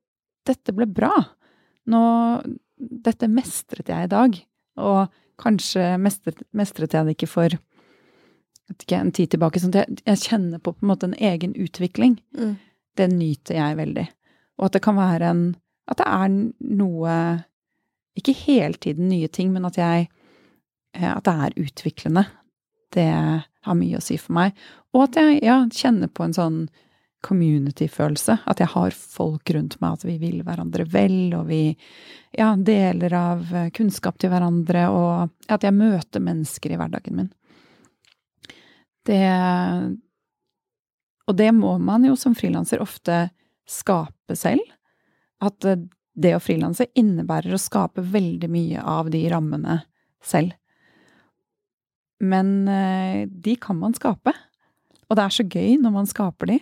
dette ble bra. Nå Dette mestret jeg i dag. Og kanskje mestret, mestret jeg det ikke for vet ikke, en tid tilbake. Sånn at jeg, jeg kjenner på på en måte en egen utvikling. Mm. Det nyter jeg veldig. Og at det kan være en At det er noe Ikke hele tiden nye ting, men at jeg at det er utviklende. Det har mye å si for meg. Og at jeg ja, kjenner på en sånn community-følelse. At jeg har folk rundt meg, at vi vil hverandre vel, og vi ja, deler av eh, kunnskap til hverandre, og at jeg møter mennesker i hverdagen min. Det Og det må man jo som frilanser ofte skape selv. At eh, det å frilanse innebærer å skape veldig mye av de rammene selv. Men eh, de kan man skape. Og det er så gøy når man skaper de.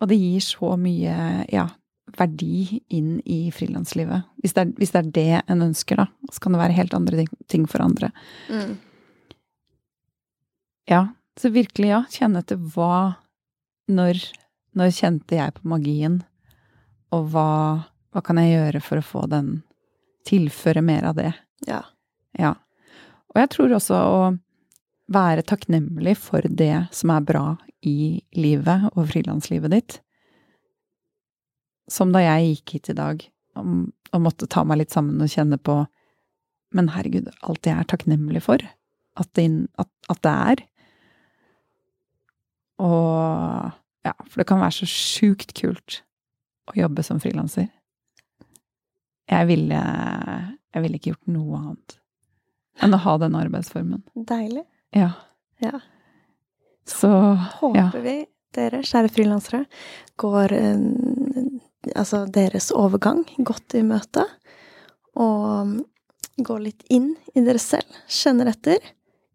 Og det gir så mye ja, verdi inn i frilanslivet. Hvis, hvis, det er det en ønsker, da. Så kan det være helt andre ting for andre. Mm. Ja, så virkelig, ja. Kjenne etter hva Når, når kjente jeg på magien? Og hva, hva kan jeg gjøre for å få den Tilføre mer av det? Ja. Ja. Og jeg tror også å være takknemlig for det som er bra i livet og frilanslivet ditt. Som da jeg gikk hit i dag og, måtte ta meg litt sammen og kjenne på Men herregud, alt jeg er takknemlig for. At det, at, at det er. Og ja, for det kan være så sjukt kult å jobbe som frilanser. Jeg ville, jeg ville ikke gjort noe annet enn å ha den arbeidsformen. Deilig. Ja. ja. Så håper ja. vi dere, kjære frilansere, går altså deres overgang godt i møte. Og går litt inn i dere selv. Kjenner etter.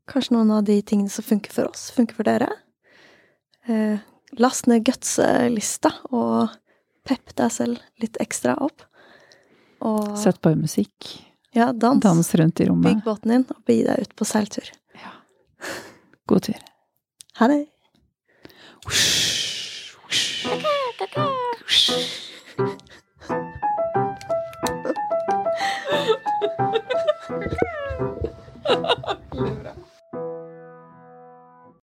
Kanskje noen av de tingene som funker for oss, funker for dere. Eh, last ned gutselista og pepp deg selv litt ekstra opp. Og Sett på musikk. Ja, dans. Dans rundt i rommet. Bygg båten din og begi deg ut på seiltur. God tur. Ha det. Ha